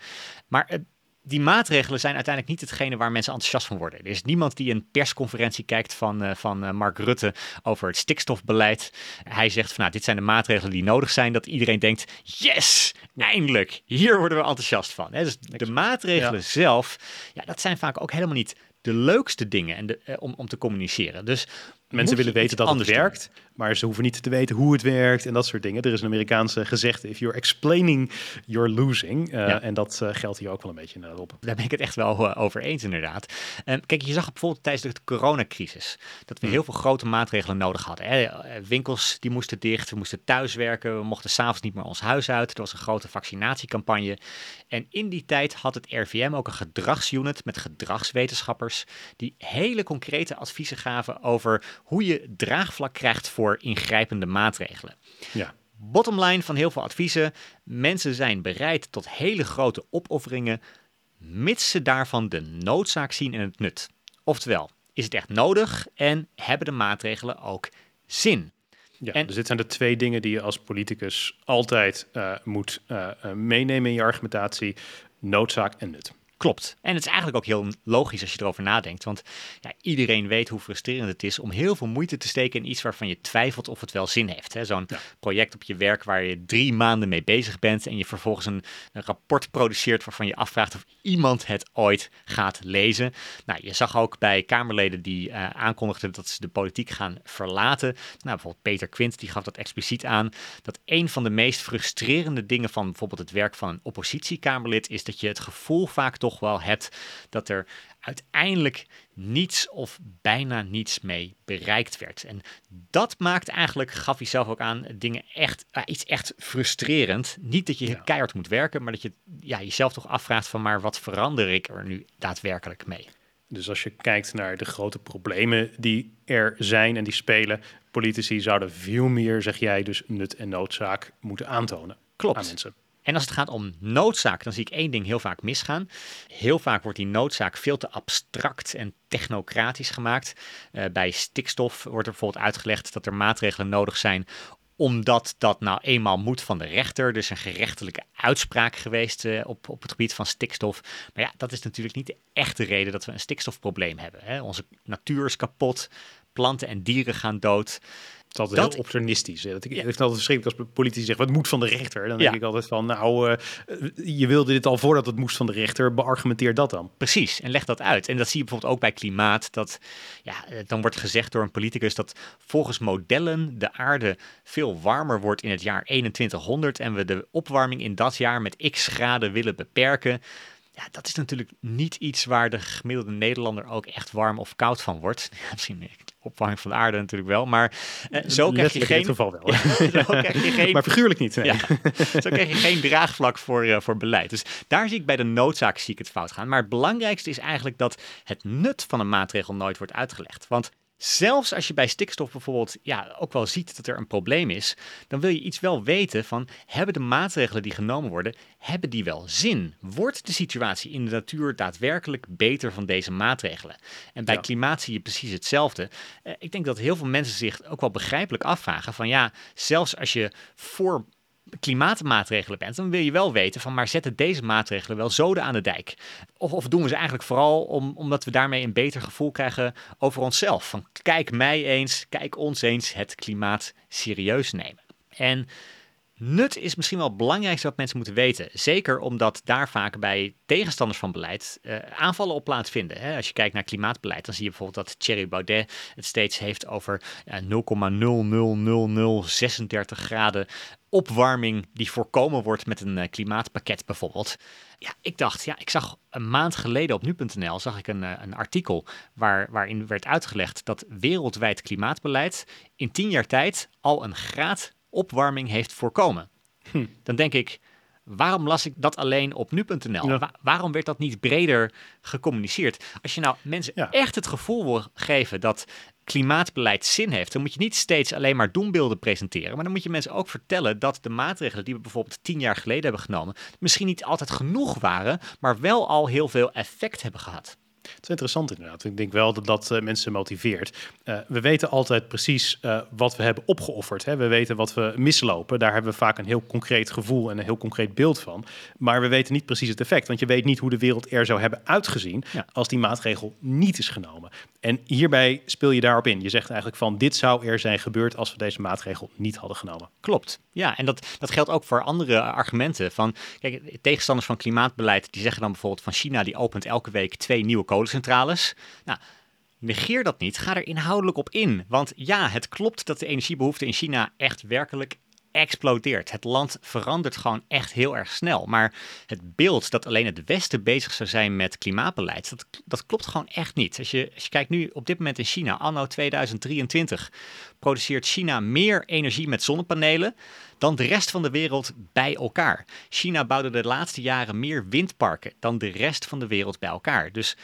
Speaker 2: Maar uh, die maatregelen zijn uiteindelijk niet hetgene waar mensen enthousiast van worden. Er is niemand die een persconferentie kijkt van, uh, van uh, Mark Rutte over het stikstofbeleid. Hij zegt van nou, dit zijn de maatregelen die nodig zijn. Dat iedereen denkt, yes, eindelijk, hier worden we enthousiast van. Hè? Dus de maatregelen zelf, ja, dat zijn vaak ook helemaal niet de leukste dingen en de, uh, om, om te communiceren. Dus
Speaker 1: Mensen willen weten dat het werkt, maar ze hoeven niet te weten hoe het werkt en dat soort dingen. Er is een Amerikaanse gezegde, if you're explaining, you're losing. Uh, En dat uh, geldt hier ook wel een beetje uh, op.
Speaker 2: Daar ben ik het echt wel uh, over eens inderdaad. kijk, je zag bijvoorbeeld tijdens de coronacrisis dat we hmm. heel veel grote maatregelen nodig hadden. Hè? Winkels die moesten dicht, we moesten thuiswerken, we mochten s'avonds niet meer ons huis uit. Er was een grote vaccinatiecampagne. En in die tijd had het RVM ook een gedragsunit met gedragswetenschappers die hele concrete adviezen gaven over hoe je draagvlak krijgt voor ingrijpende maatregelen.
Speaker 1: Ja.
Speaker 2: Bottomline van heel veel adviezen: mensen zijn bereid tot hele grote opofferingen, mits ze daarvan de noodzaak zien en het nut. Oftewel, is het echt nodig en hebben de maatregelen ook zin?
Speaker 1: Ja, en, dus dit zijn de twee dingen die je als politicus altijd uh, moet uh, meenemen in je argumentatie: noodzaak en nut.
Speaker 2: Klopt. En het is eigenlijk ook heel logisch als je erover nadenkt. Want ja, iedereen weet hoe frustrerend het is om heel veel moeite te steken in iets waarvan je twijfelt of het wel zin heeft. Zo'n project op je werk waar je drie maanden mee bezig bent en je vervolgens een, een, rapport produceert waarvan je afvraagt of iemand het ooit gaat lezen. Nou, je zag ook bij Kamerleden die uh, aankondigden dat ze de politiek gaan verlaten. Nou, bijvoorbeeld Peter Quint, die gaf dat expliciet aan. Dat een van de meest frustrerende dingen van bijvoorbeeld het werk van een oppositiekamerlid is dat je het gevoel vaak toch toch wel hebt dat er uiteindelijk niets of bijna niets mee bereikt werd. En dat maakt eigenlijk, gaf hij zelf ook aan, dingen echt, uh, iets echt frustrerend. Niet dat je keihard moet werken, maar dat je ja, jezelf toch afvraagt van maar wat verander ik er nu daadwerkelijk mee?
Speaker 1: Dus als je kijkt naar de grote problemen die er zijn en die spelen, politici zouden veel meer, zeg jij, dus nut en noodzaak moeten aantonen
Speaker 2: Klopt.
Speaker 1: aan mensen.
Speaker 2: En als het gaat om noodzaak, dan zie ik één ding heel vaak misgaan. Heel vaak wordt die noodzaak veel te abstract en technocratisch gemaakt. Uh, bij stikstof wordt er bijvoorbeeld uitgelegd dat er maatregelen nodig zijn omdat dat nou eenmaal moet van de rechter. Dus een gerechtelijke uitspraak geweest uh, op, op het gebied van stikstof. Maar ja, dat is natuurlijk niet de echte reden dat we een stikstofprobleem hebben. Hè. Onze natuur is kapot, planten en dieren gaan dood.
Speaker 1: Het is altijd dat, heel opportunistisch. Dat ik, ja. Het altijd verschrikkelijk als politici zeggen, wat moet van de rechter? Dan denk ik altijd van, nou, uh, je wilde dit al voordat het moest van de rechter. Beargumenteer dat dan.
Speaker 2: Precies, en leg dat uit. En dat zie je bijvoorbeeld ook bij klimaat. Dat, ja, dan wordt gezegd door een politicus dat volgens modellen de aarde veel warmer wordt in het jaar 2100 en we de opwarming in dat jaar met x graden willen beperken. Ja, dat is natuurlijk niet iets waar de gemiddelde Nederlander ook echt warm of koud van wordt. Ja, misschien opwarming van de aarde natuurlijk wel, maar uh, zo krijg je geen...
Speaker 1: geval wel. zo krijg je geen... maar figuurlijk niet. Nee. Ja,
Speaker 2: zo krijg je geen draagvlak voor, uh, voor beleid. Dus daar zie ik bij de noodzaak zie ik het fout gaan. Maar het belangrijkste is eigenlijk dat het nut van een maatregel nooit wordt uitgelegd. Want Zelfs als je bij stikstof bijvoorbeeld ja, ook wel ziet dat er een probleem is, dan wil je iets wel weten van hebben de maatregelen die genomen worden, hebben die wel zin? Wordt de situatie in de natuur daadwerkelijk beter van deze maatregelen? En bij klimaat zie je precies hetzelfde. Uh, ik denk dat heel veel mensen zich ook wel begrijpelijk afvragen van ja, zelfs als je voor klimaatmaatregelen bent, dan wil je wel weten van, maar zetten deze maatregelen wel zoden aan de dijk? Of, of doen we ze eigenlijk vooral om, omdat we daarmee een beter gevoel krijgen over onszelf? Van kijk mij eens, kijk ons eens het klimaat serieus nemen. En Nut is misschien wel het belangrijkste wat mensen moeten weten. Zeker omdat daar vaak bij tegenstanders van beleid uh, aanvallen op plaatsvinden. Hè. Als je kijkt naar klimaatbeleid, dan zie je bijvoorbeeld dat Thierry Baudet het steeds heeft over uh, 0,00036 graden opwarming die voorkomen wordt met een uh, klimaatpakket bijvoorbeeld. Ja, ik dacht, ja, ik zag een maand geleden op nu.nl zag ik een, een artikel waar, waarin werd uitgelegd dat wereldwijd klimaatbeleid in tien jaar tijd al een graad opwarming heeft voorkomen. Hm. Dan denk ik, waarom las ik dat alleen op nu.nl? waarom werd dat niet breder gecommuniceerd? Als je nou mensen echt het gevoel wil geven dat klimaatbeleid zin heeft, dan moet je niet steeds alleen maar doembeelden presenteren. Maar dan moet je mensen ook vertellen dat de maatregelen die we bijvoorbeeld tien jaar geleden hebben genomen, misschien niet altijd genoeg waren, maar wel al heel veel effect hebben gehad.
Speaker 1: Het is interessant inderdaad. Ik denk wel dat dat uh, mensen motiveert. Uh, we weten altijd precies uh, wat we hebben opgeofferd. Hè? We weten wat we mislopen. Daar hebben we vaak een heel concreet gevoel en een heel concreet beeld van. Maar we weten niet precies het effect. Want je weet niet hoe de wereld er zou hebben uitgezien ja. als die maatregel niet is genomen. En hierbij speel je daarop in. Je zegt eigenlijk van dit zou er zijn gebeurd als we deze maatregel niet hadden genomen.
Speaker 2: Klopt. Ja, en dat, dat geldt ook voor andere argumenten. Van, kijk, tegenstanders van klimaatbeleid die zeggen dan bijvoorbeeld van China die opent elke week twee nieuwe kolencentrales. Nou, negeer dat niet. Ga er inhoudelijk op in. Want ja, het klopt dat de energiebehoefte in China echt werkelijk explodeert. Het land verandert gewoon echt heel erg snel. Maar het beeld dat alleen het Westen bezig zou zijn met klimaatbeleid, dat, dat klopt gewoon echt niet. Als je, als je kijkt nu op dit moment in China, anno 2023, produceert China meer energie met zonnepanelen dan de rest van de wereld bij elkaar. China bouwde de laatste jaren meer windparken dan de rest van de wereld bij elkaar. Dus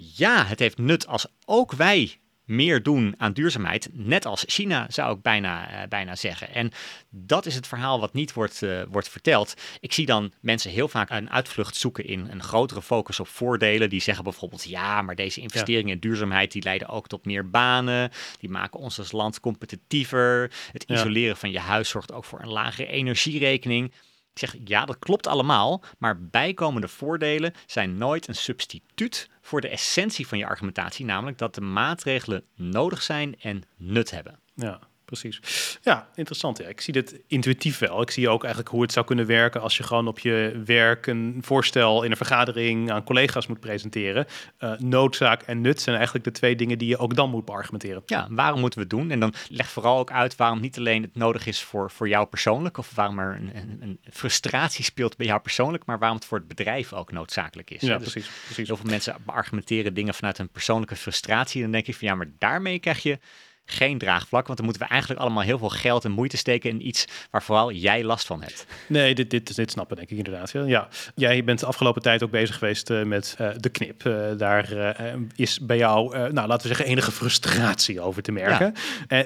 Speaker 2: ja, het heeft nut als ook wij meer doen aan duurzaamheid, net als China zou ik bijna, uh, bijna zeggen. En dat is het verhaal wat niet wordt, uh, wordt verteld. Ik zie dan mensen heel vaak een uitvlucht zoeken in een grotere focus op voordelen. Die zeggen bijvoorbeeld, ja, maar deze investeringen in duurzaamheid die leiden ook tot meer banen. Die maken ons als land competitiever. Het isoleren van je huis zorgt ook voor een lagere energierekening. Ik zeg ja, dat klopt allemaal, maar bijkomende voordelen zijn nooit een substituut voor de essentie van je argumentatie, namelijk dat de maatregelen nodig zijn en nut hebben.
Speaker 1: Ja, precies. Ja, interessant. Ja. Ik zie dit intuïtief wel. Ik zie ook eigenlijk hoe het zou kunnen werken als je gewoon op je werk een voorstel in een vergadering aan collega's moet presenteren. Uh, noodzaak en nut zijn eigenlijk de twee dingen die je ook dan moet beargumenteren.
Speaker 2: Ja, waarom moeten we het doen? En dan leg vooral ook uit waarom niet alleen het nodig is voor, voor jou persoonlijk, of waarom er een, een, een frustratie speelt bij jou persoonlijk, maar waarom het voor het bedrijf ook noodzakelijk is.
Speaker 1: Ja, dus precies, precies.
Speaker 2: Heel veel mensen beargumenteren dingen vanuit een persoonlijke frustratie. Dan denk ik van ja, maar daarmee krijg je geen draagvlak. Want dan moeten we eigenlijk allemaal heel veel geld en moeite steken in iets waar vooral jij last van hebt.
Speaker 1: Nee, dit, dit, dit snappen denk ik inderdaad. Ja. Jij bent de afgelopen tijd ook bezig geweest uh, met uh, de knip. Uh, daar is bij jou, nou laten we zeggen, enige frustratie over te merken. Ja.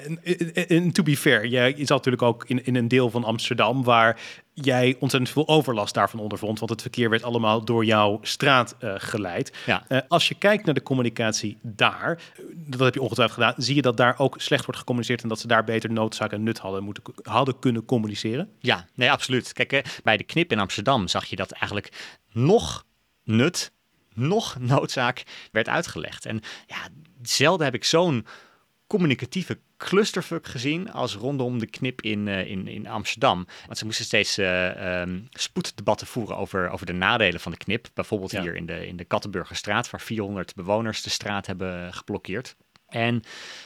Speaker 1: En to be fair, jij zat natuurlijk ook in, in een deel van Amsterdam waar jij ontzettend veel overlast daarvan ondervond, want het verkeer werd allemaal door jouw straat uh, geleid. Ja. Uh, als je kijkt naar de communicatie daar, dat heb je ongetwijfeld gedaan, zie je dat daar ook slecht wordt gecommuniceerd en dat ze daar beter noodzaak en nut hadden, moeten, hadden kunnen communiceren?
Speaker 2: Ja, nee, absoluut. Kijk, hè, bij de knip in Amsterdam zag je dat eigenlijk nog nut, nog noodzaak werd uitgelegd. En ja, zelden heb ik zo'n communicatieve clusterfuck gezien als rondom de knip in, uh, in, in Amsterdam. Want ze moesten steeds uh, um, spoeddebatten voeren over, over de nadelen van de knip. Bijvoorbeeld hier in de, in de Kattenburgerstraat, waar 400 bewoners de straat hebben geblokkeerd. En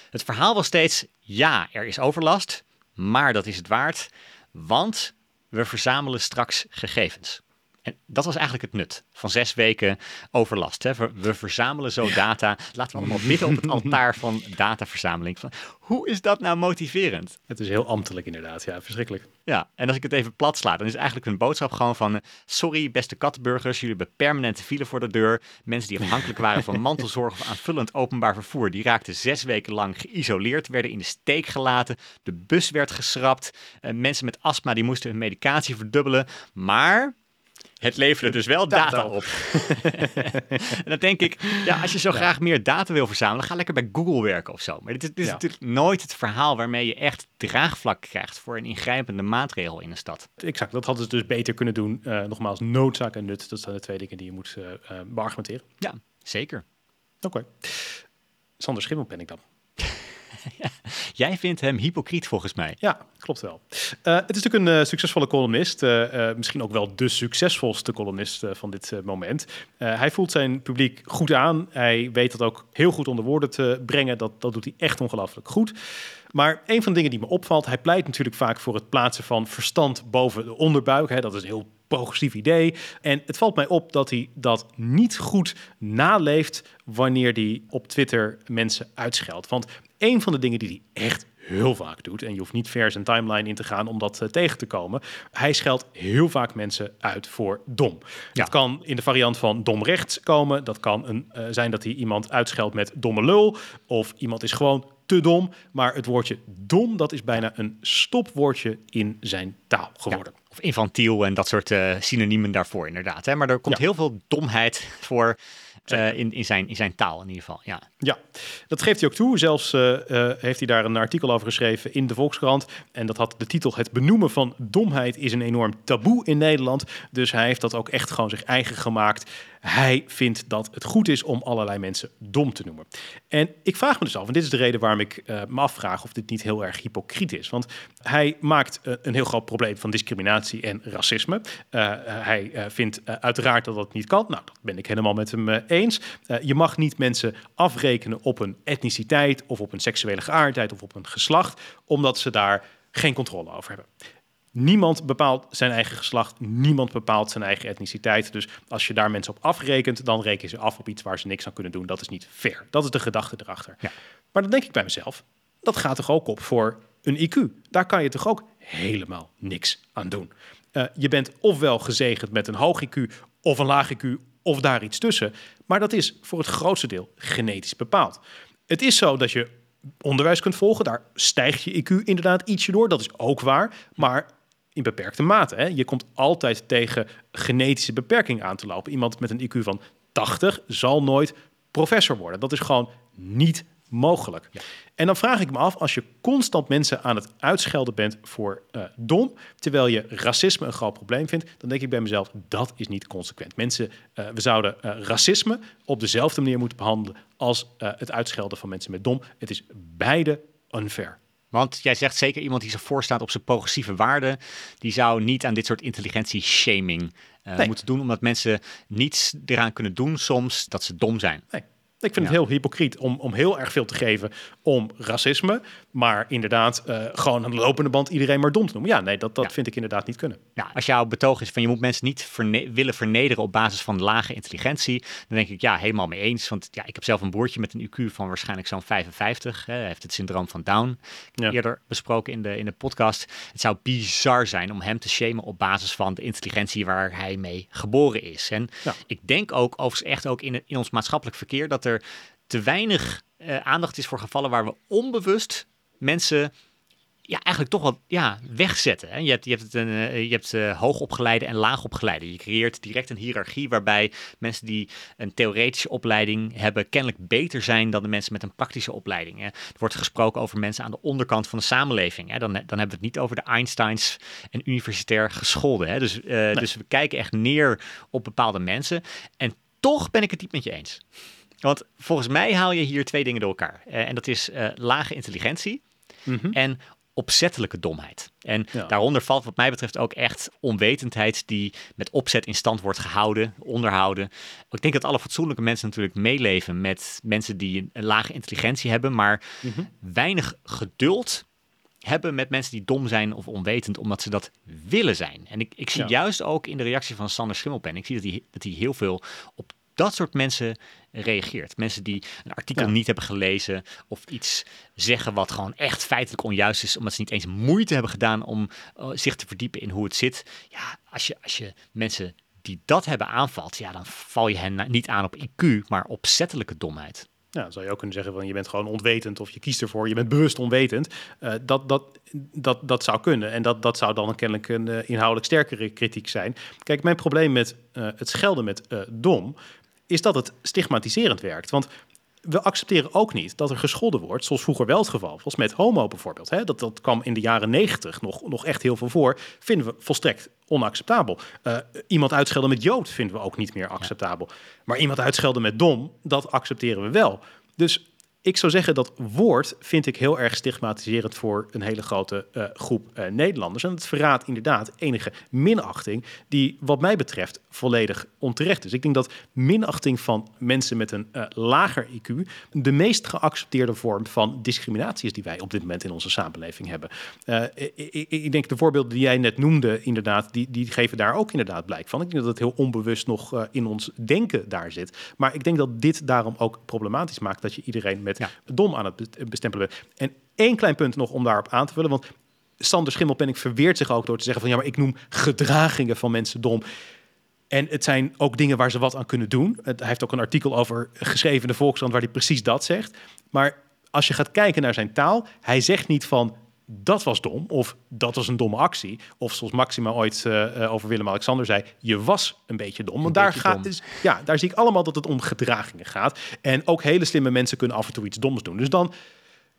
Speaker 2: het verhaal was steeds, ja, er is overlast, maar dat is het waard, want we verzamelen straks gegevens. En dat was eigenlijk het nut van zes weken overlast. Hè. We, verzamelen zo data. Laten we allemaal midden op het altaar van dataverzameling. hoe is dat nou motiverend?
Speaker 1: Het is heel ambtelijk inderdaad. Ja, verschrikkelijk.
Speaker 2: Ja, en als ik het even plat sla, dan is eigenlijk een boodschap gewoon van... sorry, beste kattenburgers, jullie hebben permanente file voor de deur. Mensen die afhankelijk waren van mantelzorg of aanvullend openbaar vervoer... die raakten zes weken lang geïsoleerd, werden in de steek gelaten. De bus werd geschrapt. Uh, mensen met astma die moesten hun medicatie verdubbelen. Maar het leverde dus wel data, op. en dan denk ik, ja, als je zo graag meer data wil verzamelen, ga lekker bij Google werken of zo. Maar dit, is natuurlijk nooit het verhaal waarmee je echt draagvlak krijgt voor een ingrijpende maatregel in een stad.
Speaker 1: Exact, dat hadden ze dus beter kunnen doen. Uh, nogmaals, noodzaak en nut, dat zijn de twee dingen die je moet uh, beargumenteren.
Speaker 2: Ja, zeker.
Speaker 1: Oké. Okay. Sander Schimmel ben ik dan.
Speaker 2: Jij vindt hem hypocriet volgens mij.
Speaker 1: Ja, klopt wel. Uh, het is natuurlijk een uh, succesvolle columnist. Uh, misschien ook wel de succesvolste columnist van dit moment. hij voelt zijn publiek goed aan. Hij weet dat ook heel goed onder woorden te brengen. Dat, dat doet hij echt ongelooflijk goed. Maar een van de dingen die me opvalt, hij pleit natuurlijk vaak voor het plaatsen van verstand boven de onderbuik. Hè, dat is een heel progressief idee. En het valt mij op dat hij dat niet goed naleeft wanneer hij op Twitter mensen uitscheldt. Want een van de dingen die hij echt heel vaak doet. En je hoeft niet ver zijn timeline in te gaan om dat uh, tegen te komen. Hij scheldt heel vaak mensen uit voor dom. Ja. Dat kan in de variant van dom rechts komen. Dat kan een, uh, zijn dat hij iemand uitscheldt met domme lul. Of iemand is gewoon te dom. Maar het woordje dom, dat is bijna een stopwoordje in zijn taal geworden. Ja,
Speaker 2: of infantiel en dat soort uh, synoniemen daarvoor inderdaad. Hè? Maar er komt heel veel domheid voor uh, in, in, zijn, in zijn taal in ieder geval. Ja,
Speaker 1: ja dat geeft hij ook toe. Zelfs uh, heeft hij daar een artikel over geschreven in de Volkskrant. En dat had de titel: Het benoemen van domheid is een enorm taboe in Nederland. Dus hij heeft dat ook echt gewoon zich eigen gemaakt. Hij vindt dat het goed is om allerlei mensen dom te noemen. En ik vraag me dus af, en dit is de reden waarom ik uh, me afvraag of dit niet heel erg hypocriet is. Want hij maakt een heel groot probleem van discriminatie en racisme. Hij vindt uiteraard dat dat niet kan. Nou, dat ben ik helemaal met hem eens. je mag niet mensen afrekenen op een etniciteit of op een seksuele geaardheid of op een geslacht, omdat ze daar geen controle over hebben. Niemand bepaalt zijn eigen geslacht, niemand bepaalt zijn eigen etniciteit. Dus als je daar mensen op afrekent, dan reken je ze af op iets waar ze niks aan kunnen doen. Dat is niet fair. Dat is de gedachte erachter. Ja. Maar dan denk ik bij mezelf, dat gaat toch ook op voor een IQ? Daar kan je toch ook helemaal niks aan doen. Uh, je bent ofwel gezegend met een hoog IQ of een laag IQ of daar iets tussen. Maar dat is voor het grootste deel genetisch bepaald. Het is zo dat je onderwijs kunt volgen. Daar stijgt je IQ inderdaad ietsje door. Dat is ook waar. Maar in beperkte mate. Hè. Je komt altijd tegen genetische beperking aan te lopen. Iemand met een IQ van 80 zal nooit professor worden. Dat is gewoon niet mogelijk. En dan vraag ik me af, als je constant mensen aan het uitschelden bent voor uh, dom, terwijl je racisme een groot probleem vindt, dan denk ik bij mezelf, dat is niet consequent. Mensen, uh, we zouden uh, racisme op dezelfde manier moeten behandelen als het uitschelden van mensen met dom. Het is beide unfair.
Speaker 2: Want jij zegt zeker iemand die zich voorstaat op zijn progressieve waarden, die zou niet aan dit soort intelligentie-shaming moeten doen, omdat mensen niets eraan kunnen doen soms dat ze dom zijn.
Speaker 1: Nee. Ik vind het heel hypocriet om, om heel erg veel te geven om racisme. Maar inderdaad, uh, gewoon aan de lopende band iedereen maar dom te noemen. Ja, nee, dat, dat vind ik inderdaad niet kunnen.
Speaker 2: Ja, als jouw betoog is van je moet mensen niet willen vernederen op basis van lage intelligentie. Dan denk ik ja, helemaal mee eens. Want ja, ik heb zelf een broertje met een IQ van waarschijnlijk zo'n 55. Hè. Heeft het syndroom van Down. Eerder besproken in de, in de podcast. Het zou bizar zijn om hem te shamen op basis van de intelligentie waar hij mee geboren is. En ik denk ook overigens echt ook in, in ons maatschappelijk verkeer dat er te weinig uh, aandacht is voor gevallen waar we onbewust mensen ja, eigenlijk toch wel ja, wegzetten. Hè? Je hebt, je hebt, het een, uh, je hebt uh, hoogopgeleide en laagopgeleide. Je creëert direct een hiërarchie waarbij mensen die een theoretische opleiding hebben kennelijk beter zijn dan de mensen met een praktische opleiding. Hè? Er wordt gesproken over mensen aan de onderkant van de samenleving. Hè? Dan, dan hebben we het niet over de Einsteins en universitair gescholden. Hè? Dus, nee. dus we kijken echt neer op bepaalde mensen. En toch ben ik het niet met je eens. Want volgens mij haal je hier twee dingen door elkaar. Uh, en dat is uh, lage intelligentie mm -hmm. en opzettelijke domheid. En ja. daaronder valt wat mij betreft ook echt onwetendheid die met opzet in stand wordt gehouden, onderhouden. Ik denk dat alle fatsoenlijke mensen natuurlijk meeleven met mensen die een lage intelligentie hebben, maar mm -hmm. weinig geduld hebben met mensen die dom zijn of onwetend, omdat ze dat willen zijn. En ik, ik zie ja. juist ook in de reactie van Sander Schimmelpen, ik zie dat hij, dat hij heel veel op dat soort mensen reageert. Mensen die een artikel ja. niet hebben gelezen of iets zeggen wat gewoon echt feitelijk onjuist is, omdat ze niet eens moeite hebben gedaan om uh, zich te verdiepen in hoe het zit. Ja, als je, als je mensen die dat hebben aanvalt, ja, dan val je hen niet aan op IQ, maar op zettelijke domheid.
Speaker 1: Ja, dan zou je ook kunnen zeggen van je bent gewoon onwetend of je kiest ervoor, je bent bewust onwetend. Uh, dat, dat, dat, dat zou kunnen en dat, dat zou dan kennelijk een uh, inhoudelijk sterkere kritiek zijn. Kijk, mijn probleem met uh, het schelden met dom is dat het stigmatiserend werkt. Want we accepteren ook niet dat er gescholden wordt, zoals vroeger wel het geval was met homo bijvoorbeeld. Hè? Dat, dat kwam in de jaren negentig nog, nog echt heel veel voor. Vinden we volstrekt onacceptabel. Uh, iemand uitschelden met jood vinden we ook niet meer acceptabel. Maar iemand uitschelden met dom, dat accepteren we wel. Dus ik zou zeggen dat woord vind ik heel erg stigmatiserend voor een hele grote uh, groep uh, Nederlanders. En het verraadt inderdaad enige minachting die wat mij betreft volledig onterecht is. Ik denk dat minachting van mensen met een uh, lager IQ de meest geaccepteerde vorm van discriminatie is die wij op dit moment in onze samenleving hebben. Ik, ik, denk de voorbeelden die jij net noemde, inderdaad, die, die geven daar ook inderdaad blijk van. Ik denk dat het heel onbewust nog in ons denken daar zit. Maar ik denk dat dit daarom ook problematisch maakt dat je iedereen met ja. dom aan het bestempelen. En één klein punt nog om daarop aan te vullen, want Sander Schimmelpenning verweert zich ook door te zeggen van ja, maar ik noem gedragingen van mensen dom. En het zijn ook dingen waar ze wat aan kunnen doen. Hij heeft ook een artikel over geschreven in de Volkskrant waar hij precies dat zegt. Maar als je gaat kijken naar zijn taal, hij zegt niet van dat was dom of dat was een domme actie. Of zoals Maxima ooit uh, over Willem-Alexander zei, je was een beetje dom. Want daar, gaat, dus, ja, daar zie ik allemaal dat het om gedragingen gaat. En ook hele slimme mensen kunnen af en toe iets doms doen. Dus dan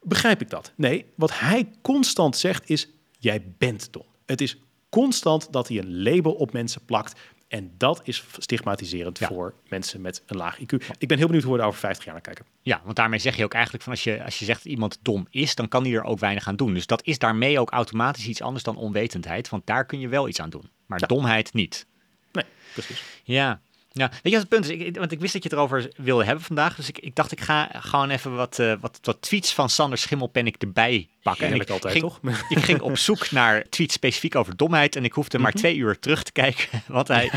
Speaker 1: begrijp ik dat. Nee, wat hij constant zegt is, jij bent dom. Het is constant dat hij een label op mensen plakt. En dat is stigmatiserend ja. voor mensen met een laag IQ. Ik ben heel benieuwd hoe we daar over 50 jaar naar kijken.
Speaker 2: Ja, want daarmee zeg je ook eigenlijk van als je, als je zegt dat iemand dom is, dan kan hij er ook weinig aan doen. Dus dat is daarmee ook automatisch iets anders dan onwetendheid. Want daar kun je wel iets aan doen. Maar ja. domheid niet.
Speaker 1: Nee, precies.
Speaker 2: Ja, ja, weet je wat het punt is? Ik, want ik wist dat je het erover wilde hebben vandaag. Dus ik, ik dacht, ik ga gewoon even wat, uh, wat, wat tweets van Sander Schimmelpennik erbij pakken.
Speaker 1: Heerlijk
Speaker 2: en
Speaker 1: ik altijd,
Speaker 2: ging,
Speaker 1: toch?
Speaker 2: ik ging op zoek naar tweets specifiek over domheid. En ik hoefde maar twee uur terug te kijken. Want hij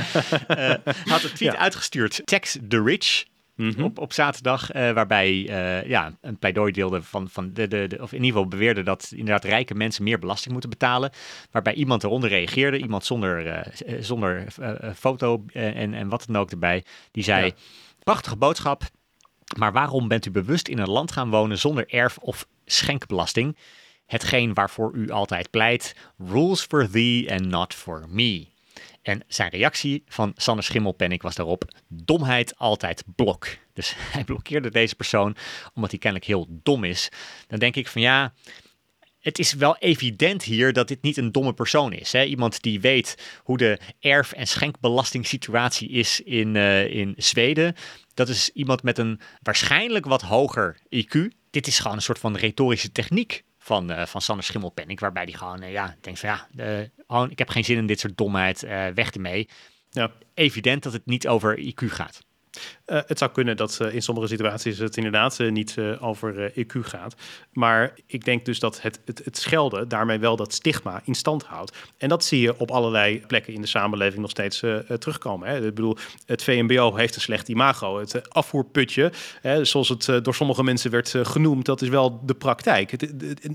Speaker 2: uh, had een tweet ja. uitgestuurd. Tax the rich. Mm -hmm. op, op zaterdag, uh, waarbij uh, ja, een pleidooi deelde van, van de, de, de, of in ieder geval beweerde dat inderdaad rijke mensen meer belasting moeten betalen. Waarbij iemand eronder reageerde, iemand zonder, uh, zonder foto en, en wat dan ook erbij, die zei: ja. Prachtige boodschap, maar waarom bent u bewust in een land gaan wonen zonder erf- of schenkbelasting? Hetgeen waarvoor u altijd pleit: rules for thee and not for me. En zijn reactie van Sander Schimmelpennik was daarop: domheid altijd blok. Dus hij blokkeerde deze persoon omdat hij kennelijk heel dom is. Dan denk ik van ja. Het is wel evident hier dat dit niet een domme persoon is. Hè? Iemand die weet hoe de erf- en schenkbelastingssituatie is in, uh, in Zweden. Dat is iemand met een waarschijnlijk wat hoger IQ. Dit is gewoon een soort van retorische techniek van, uh, van Sander Schimmelpenning. Waarbij die gewoon, ja, denkt van ja, gewoon, ik heb geen zin in dit soort domheid, weg ermee. Ja. Evident dat het niet over IQ gaat.
Speaker 1: Uh, het zou kunnen dat uh, in sommige situaties het inderdaad uh, niet over IQ gaat. Maar ik denk dus dat het, het, het, schelden daarmee wel dat stigma in stand houdt. En dat zie je op allerlei plekken in de samenleving nog steeds terugkomen. Hè. Ik bedoel, het VMBO heeft een slecht imago. Het afvoerputje, hè, zoals het door sommige mensen werd genoemd, dat is wel de praktijk.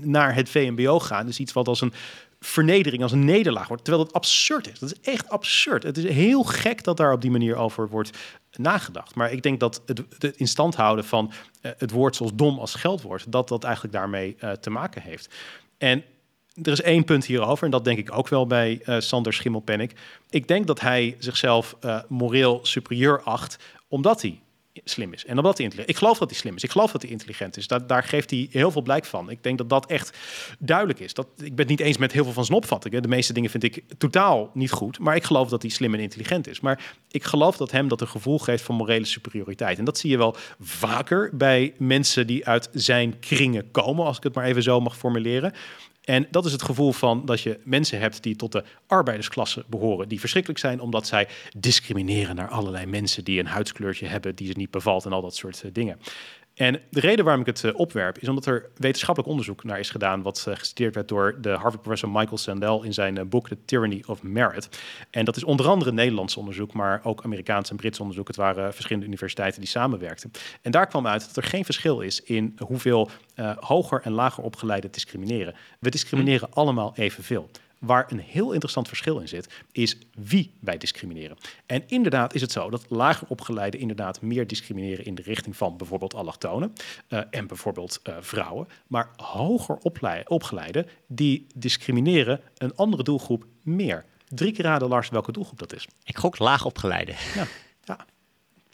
Speaker 1: Naar het VMBO gaan is iets wat als een vernedering, als een nederlaag wordt. Terwijl het absurd is. Dat is echt absurd. Het is heel gek dat daar op die manier over wordt nagedacht. Maar ik denk dat het, het in stand houden van uh, het woord zoals dom als geldwoord, dat dat eigenlijk daarmee uh, te maken heeft. En er is één punt hierover, en dat denk ik ook wel bij uh, Sander Schimmelpennik. Ik denk dat hij zichzelf moreel superieur acht, omdat hij slim is. En omdat hij intelligent Ik geloof dat hij slim is. Ik geloof dat hij intelligent is. Daar, daar geeft hij heel veel blijk van. Ik denk dat dat echt duidelijk is. Dat, ik ben het niet eens met heel veel van zijn opvattingen. De meeste dingen vind ik totaal niet goed. Maar ik geloof dat hij slim en intelligent is. Maar ik geloof dat hem dat een gevoel geeft van morele superioriteit. En dat zie je wel vaker bij mensen die uit zijn kringen komen, als ik het maar even zo mag formuleren. En dat is het gevoel van dat je mensen hebt die tot de arbeidersklasse behoren, die verschrikkelijk zijn omdat zij discrimineren naar allerlei mensen die een huidskleurtje hebben die ze niet bevalt en al dat soort eh, dingen. En de reden waarom ik het uh, opwerp is omdat er wetenschappelijk onderzoek naar is gedaan, wat uh, geciteerd werd door de Harvard-professor Michael Sandel in zijn uh, boek The Tyranny of Merit. En dat is onder andere Nederlands onderzoek, maar ook Amerikaans en Brits onderzoek. Het waren verschillende universiteiten die samenwerkten. En daar kwam uit dat er geen verschil is in hoeveel hoger en lager opgeleiden discrimineren. We discrimineren hm. allemaal evenveel. Waar een heel interessant verschil in zit, is wie wij discrimineren. En inderdaad is het zo dat lager opgeleiden inderdaad meer discrimineren in de richting van bijvoorbeeld allochtonen uh, en bijvoorbeeld uh, vrouwen. Maar hoger opgeleiden, die discrimineren een andere doelgroep meer. Drie keer raden, Lars, welke doelgroep dat is.
Speaker 2: Ik gok laag opgeleide.
Speaker 1: Ja, ja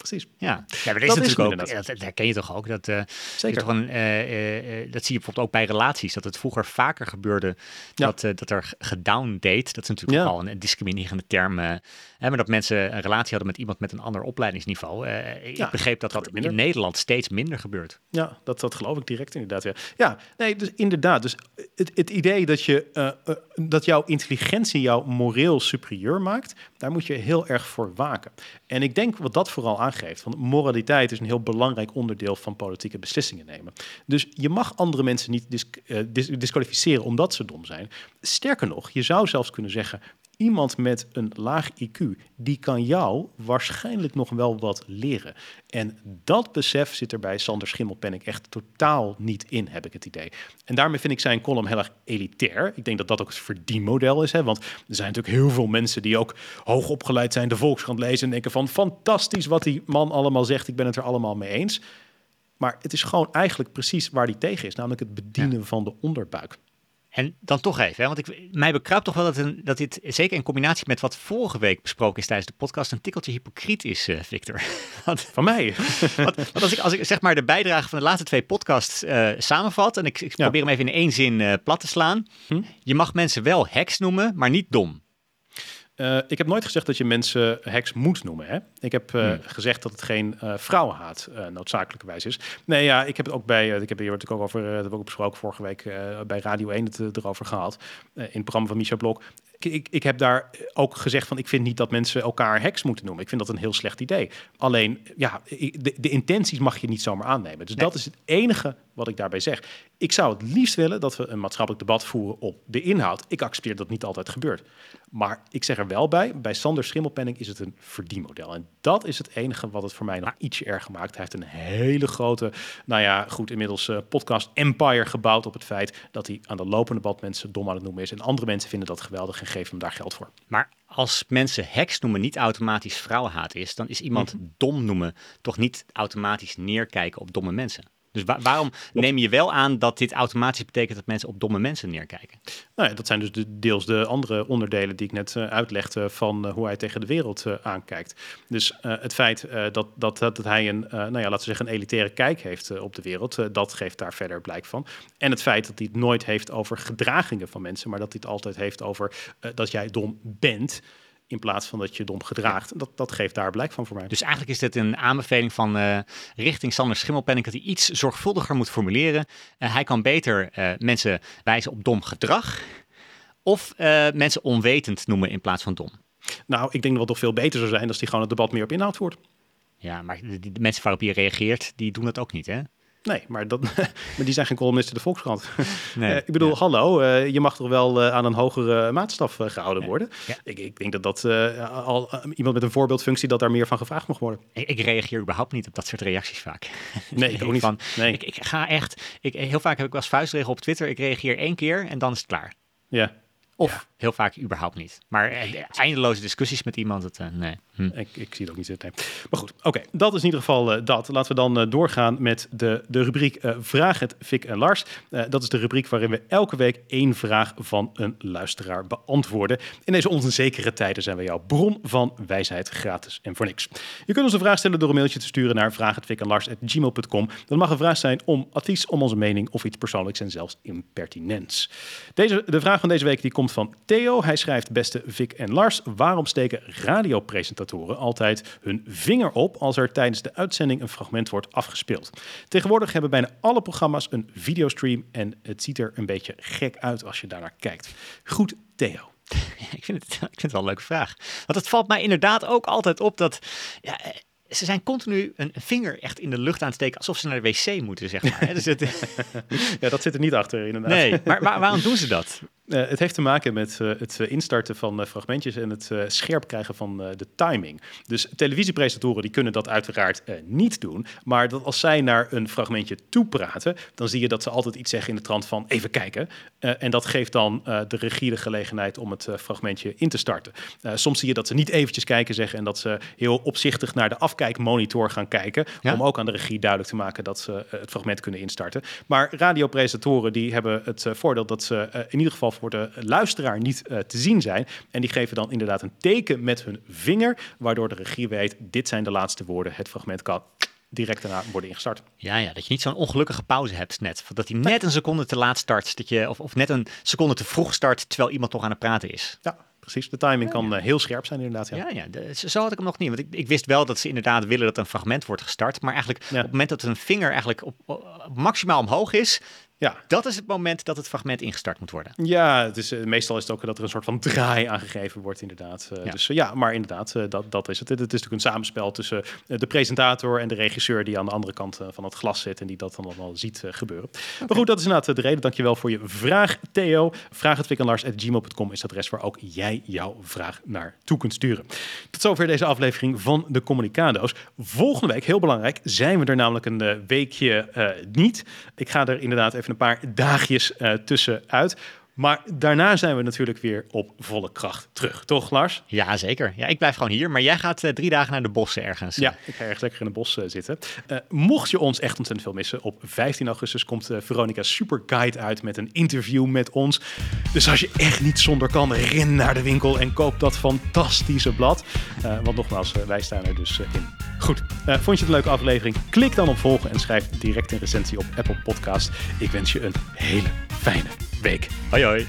Speaker 1: precies.
Speaker 2: Ja, ja maar dat is natuurlijk ook, dat, herken je toch ook. Dat, uh, Zeker. Toch een, uh, uh, dat zie je bijvoorbeeld ook bij relaties. Dat het vroeger vaker gebeurde dat, dat er gedown date. Dat is natuurlijk ja. al een, discriminerende term. Hè, maar dat mensen een relatie hadden met iemand met een ander opleidingsniveau. ik ja, begreep dat dat in Nederland steeds minder gebeurt.
Speaker 1: Ja, dat, dat geloof ik direct inderdaad. Ja, ja nee, dus inderdaad. Dus het, het idee dat, je, dat jouw intelligentie jou moreel superieur maakt, daar moet je heel erg voor waken. En ik denk wat dat vooral aangeeft, van moraliteit is een heel belangrijk onderdeel van politieke beslissingen nemen. Dus je mag andere mensen niet uh, disqualificeren omdat ze dom zijn. Sterker nog, je zou zelfs kunnen zeggen, iemand met een laag IQ, die kan jou waarschijnlijk nog wel wat leren. En dat besef zit er bij Sander Schimmelpenning echt totaal niet in, heb ik het idee. En daarmee vind ik zijn column heel erg elitair. Ik denk dat dat ook het verdienmodel is. Hè? Want er zijn natuurlijk heel veel mensen die ook hoog opgeleid zijn, de Volkskrant lezen en denken van fantastisch wat die man allemaal zegt. Ik ben het er allemaal mee eens. Maar het is gewoon eigenlijk precies waar die tegen is, namelijk het bedienen van de onderbuik.
Speaker 2: En dan toch even, hè, want ik, mij bekruipt toch wel dat, een, dat dit, zeker in combinatie met wat vorige week besproken is tijdens de podcast, een tikkeltje hypocriet is, uh, Victor.
Speaker 1: want, van mij?
Speaker 2: want, want, als, ik, als ik zeg maar de bijdrage van de laatste twee podcasts uh, samenvat, en ik, ik probeer hem even in één zin uh, plat te slaan. Hm? Je mag mensen wel heks noemen, maar niet dom.
Speaker 1: Uh, ik heb nooit gezegd dat je mensen heks moet noemen. Hè? Ik heb uh, hmm. gezegd dat het geen uh, vrouwenhaat noodzakelijkerwijs is. Nee, ja, ik heb het ook bij, ik heb hier natuurlijk ook over, dat hebben we ook besproken vorige week bij Radio 1 het erover gehad. in het programma van Michel Blok ik, ik heb daar ook gezegd van ik vind niet dat mensen elkaar heks moeten noemen. Ik vind dat een heel slecht idee. Alleen, ja, de, de intenties mag je niet zomaar aannemen. Dus dat is het enige wat ik daarbij zeg. Ik zou het liefst willen dat we een maatschappelijk debat voeren op de inhoud. Ik accepteer dat niet altijd gebeurt. Maar ik zeg er wel bij, bij Sander Schimmelpenning is het een verdienmodel. En dat is het enige wat het voor mij nog ietsje erger maakt. Hij heeft een hele grote, nou ja, goed, inmiddels uh, podcast empire gebouwd op het feit dat hij aan de lopende band mensen dom aan het noemen is. En andere mensen vinden dat geweldig en geven hem daar geld voor.
Speaker 2: Maar als mensen heks noemen niet automatisch vrouwenhaat is, dan is iemand mhm. dom noemen toch niet automatisch neerkijken op domme mensen. Dus waarom neem je wel aan dat dit automatisch betekent dat mensen op domme mensen neerkijken?
Speaker 1: Nou ja, dat zijn dus de, deels de andere onderdelen die ik net uh, uitlegde van uh, hoe hij tegen de wereld uh, aankijkt. Dus het feit dat, dat, dat hij een, nou ja, laten we zeggen, een elitaire kijk heeft op de wereld, dat geeft daar verder blijk van. En het feit dat hij het nooit heeft over gedragingen van mensen, maar dat hij het altijd heeft over dat jij dom bent in plaats van dat je dom gedraagt. Dat, dat geeft daar blijk van voor mij.
Speaker 2: Dus eigenlijk is dit een aanbeveling van uh, richting Sander Schimmelpenning dat hij iets zorgvuldiger moet formuleren. Uh, hij kan beter uh, mensen wijzen op dom gedrag of mensen onwetend noemen in plaats van dom.
Speaker 1: Nou, ik denk dat het toch veel beter zou zijn als die gewoon het debat meer op inhoud voert.
Speaker 2: Ja, maar de, de mensen waarop je reageert, die doen dat ook niet, hè?
Speaker 1: Nee, maar, dat, maar die zijn geen columnisten de Volkskrant. Nee, uh, ik bedoel, hallo, uh, je mag toch wel uh, aan een hogere maatstaf gehouden worden. Ja. Ik, ik, denk dat dat al iemand met een voorbeeldfunctie dat daar meer van gevraagd mag worden.
Speaker 2: Ik, ik, reageer überhaupt niet op dat soort reacties vaak.
Speaker 1: Nee, ik ook niet. Van, nee.
Speaker 2: Ik, ik, ga echt, ik, heel vaak heb ik als vuistregel op Twitter, ik reageer één keer en dan is het klaar.
Speaker 1: Ja.
Speaker 2: Of heel vaak überhaupt niet. Maar eh, eindeloze discussies met iemand, het, nee.
Speaker 1: Hm. Ik, ik, zie het ook niet zitten. Maar goed, oké. Dat is in ieder geval uh, dat. Laten we dan doorgaan met de, de rubriek Vraag het Fik en Lars. dat is de rubriek waarin we elke week één vraag van een luisteraar beantwoorden. In deze onzekere tijden zijn we jouw bron van wijsheid gratis en voor niks. Je kunt ons een vraag stellen door een mailtje te sturen naar vraaghetfikenlars.gmail.com. Dat mag een vraag zijn om advies, om onze mening of iets persoonlijks en zelfs impertinents. Deze, de vraag van deze week die komt van Theo. Hij schrijft, beste Vic en Lars, waarom steken radiopresentatoren altijd hun vinger op als er tijdens de uitzending een fragment wordt afgespeeld? Tegenwoordig hebben bijna alle programma's een videostream en het ziet er een beetje gek uit als je daarnaar kijkt. Goed, Theo.
Speaker 2: ik, vind het, ik vind het wel een leuke vraag. Want het valt mij inderdaad ook altijd op dat ja, ze zijn continu een vinger echt in de lucht aan het steken, alsof ze naar de wc moeten, zeg maar. dus het...
Speaker 1: ja, dat zit er niet achter, inderdaad.
Speaker 2: Nee, maar waarom doen ze dat?
Speaker 1: Uh, het heeft te maken met uh, het uh, instarten van fragmentjes en het scherp krijgen van de timing. Dus televisiepresentatoren die kunnen dat uiteraard niet doen. Maar dat als zij naar een fragmentje toe praten, dan zie je dat ze altijd iets zeggen in de trant van even kijken. en dat geeft dan de regie de gelegenheid om het fragmentje in te starten. soms zie je dat ze niet eventjes kijken zeggen en dat ze heel opzichtig naar de afkijkmonitor gaan kijken. Ja? Om ook aan de regie duidelijk te maken dat ze het fragment kunnen instarten. Maar radiopresentatoren die hebben het voordeel dat ze in ieder geval voor de luisteraar niet uh, te zien zijn. En die geven dan inderdaad een teken met hun vinger, waardoor de regie weet, dit zijn de laatste woorden. Het fragment kan direct daarna worden ingestart.
Speaker 2: Ja, ja, dat je niet zo'n ongelukkige pauze hebt net. Dat hij net een seconde te laat start. Dat je, of, of net een seconde te vroeg start, terwijl iemand nog aan het praten is.
Speaker 1: Ja, precies. De timing kan uh, heel scherp zijn inderdaad.
Speaker 2: Ja, ja, ja zo had ik hem nog niet. Want ik, ik, wist wel dat ze inderdaad willen dat een fragment wordt gestart. Maar eigenlijk op het moment dat een vinger eigenlijk op, op, maximaal omhoog is, ja. Dat is het moment dat het fragment ingestart moet worden.
Speaker 1: Ja, het is, uh, meestal is het ook dat er een soort van draai aangegeven wordt, inderdaad. Uh, ja. Dus uh, ja, maar inderdaad, dat, dat is het. Het is natuurlijk een samenspel tussen de presentator en de regisseur die aan de andere kant van het glas zit en die dat dan allemaal ziet gebeuren. Okay. Maar goed, dat is inderdaad de reden. Dankjewel voor je vraag, Theo. Vraag het gmail.com is het adres waar ook jij jouw vraag naartoe kunt sturen. Tot zover deze aflevering van de Communicado's. Volgende week, heel belangrijk, zijn we er namelijk een weekje niet. Ik ga er inderdaad even een paar dagjes uh, tussenuit. Maar daarna zijn we natuurlijk weer op volle kracht terug, toch Lars?
Speaker 2: Ja, zeker. Ja, ik blijf gewoon hier, maar jij gaat uh, drie dagen naar de bossen ergens.
Speaker 1: Ja, ik ga ergens lekker in de bos uh, zitten. Uh, mocht je ons echt ontzettend veel missen, op 15 augustus komt Veronica Super Guide uit met een interview met ons. Dus als je echt niet zonder kan, ren naar de winkel en koop dat fantastische blad. want nogmaals, wij staan er dus in. Goed, vond je het een leuke aflevering? Klik dan op volgen en schrijf direct een recensie op Apple Podcast. Ik wens je een hele fijne big.
Speaker 2: Hoi hoi.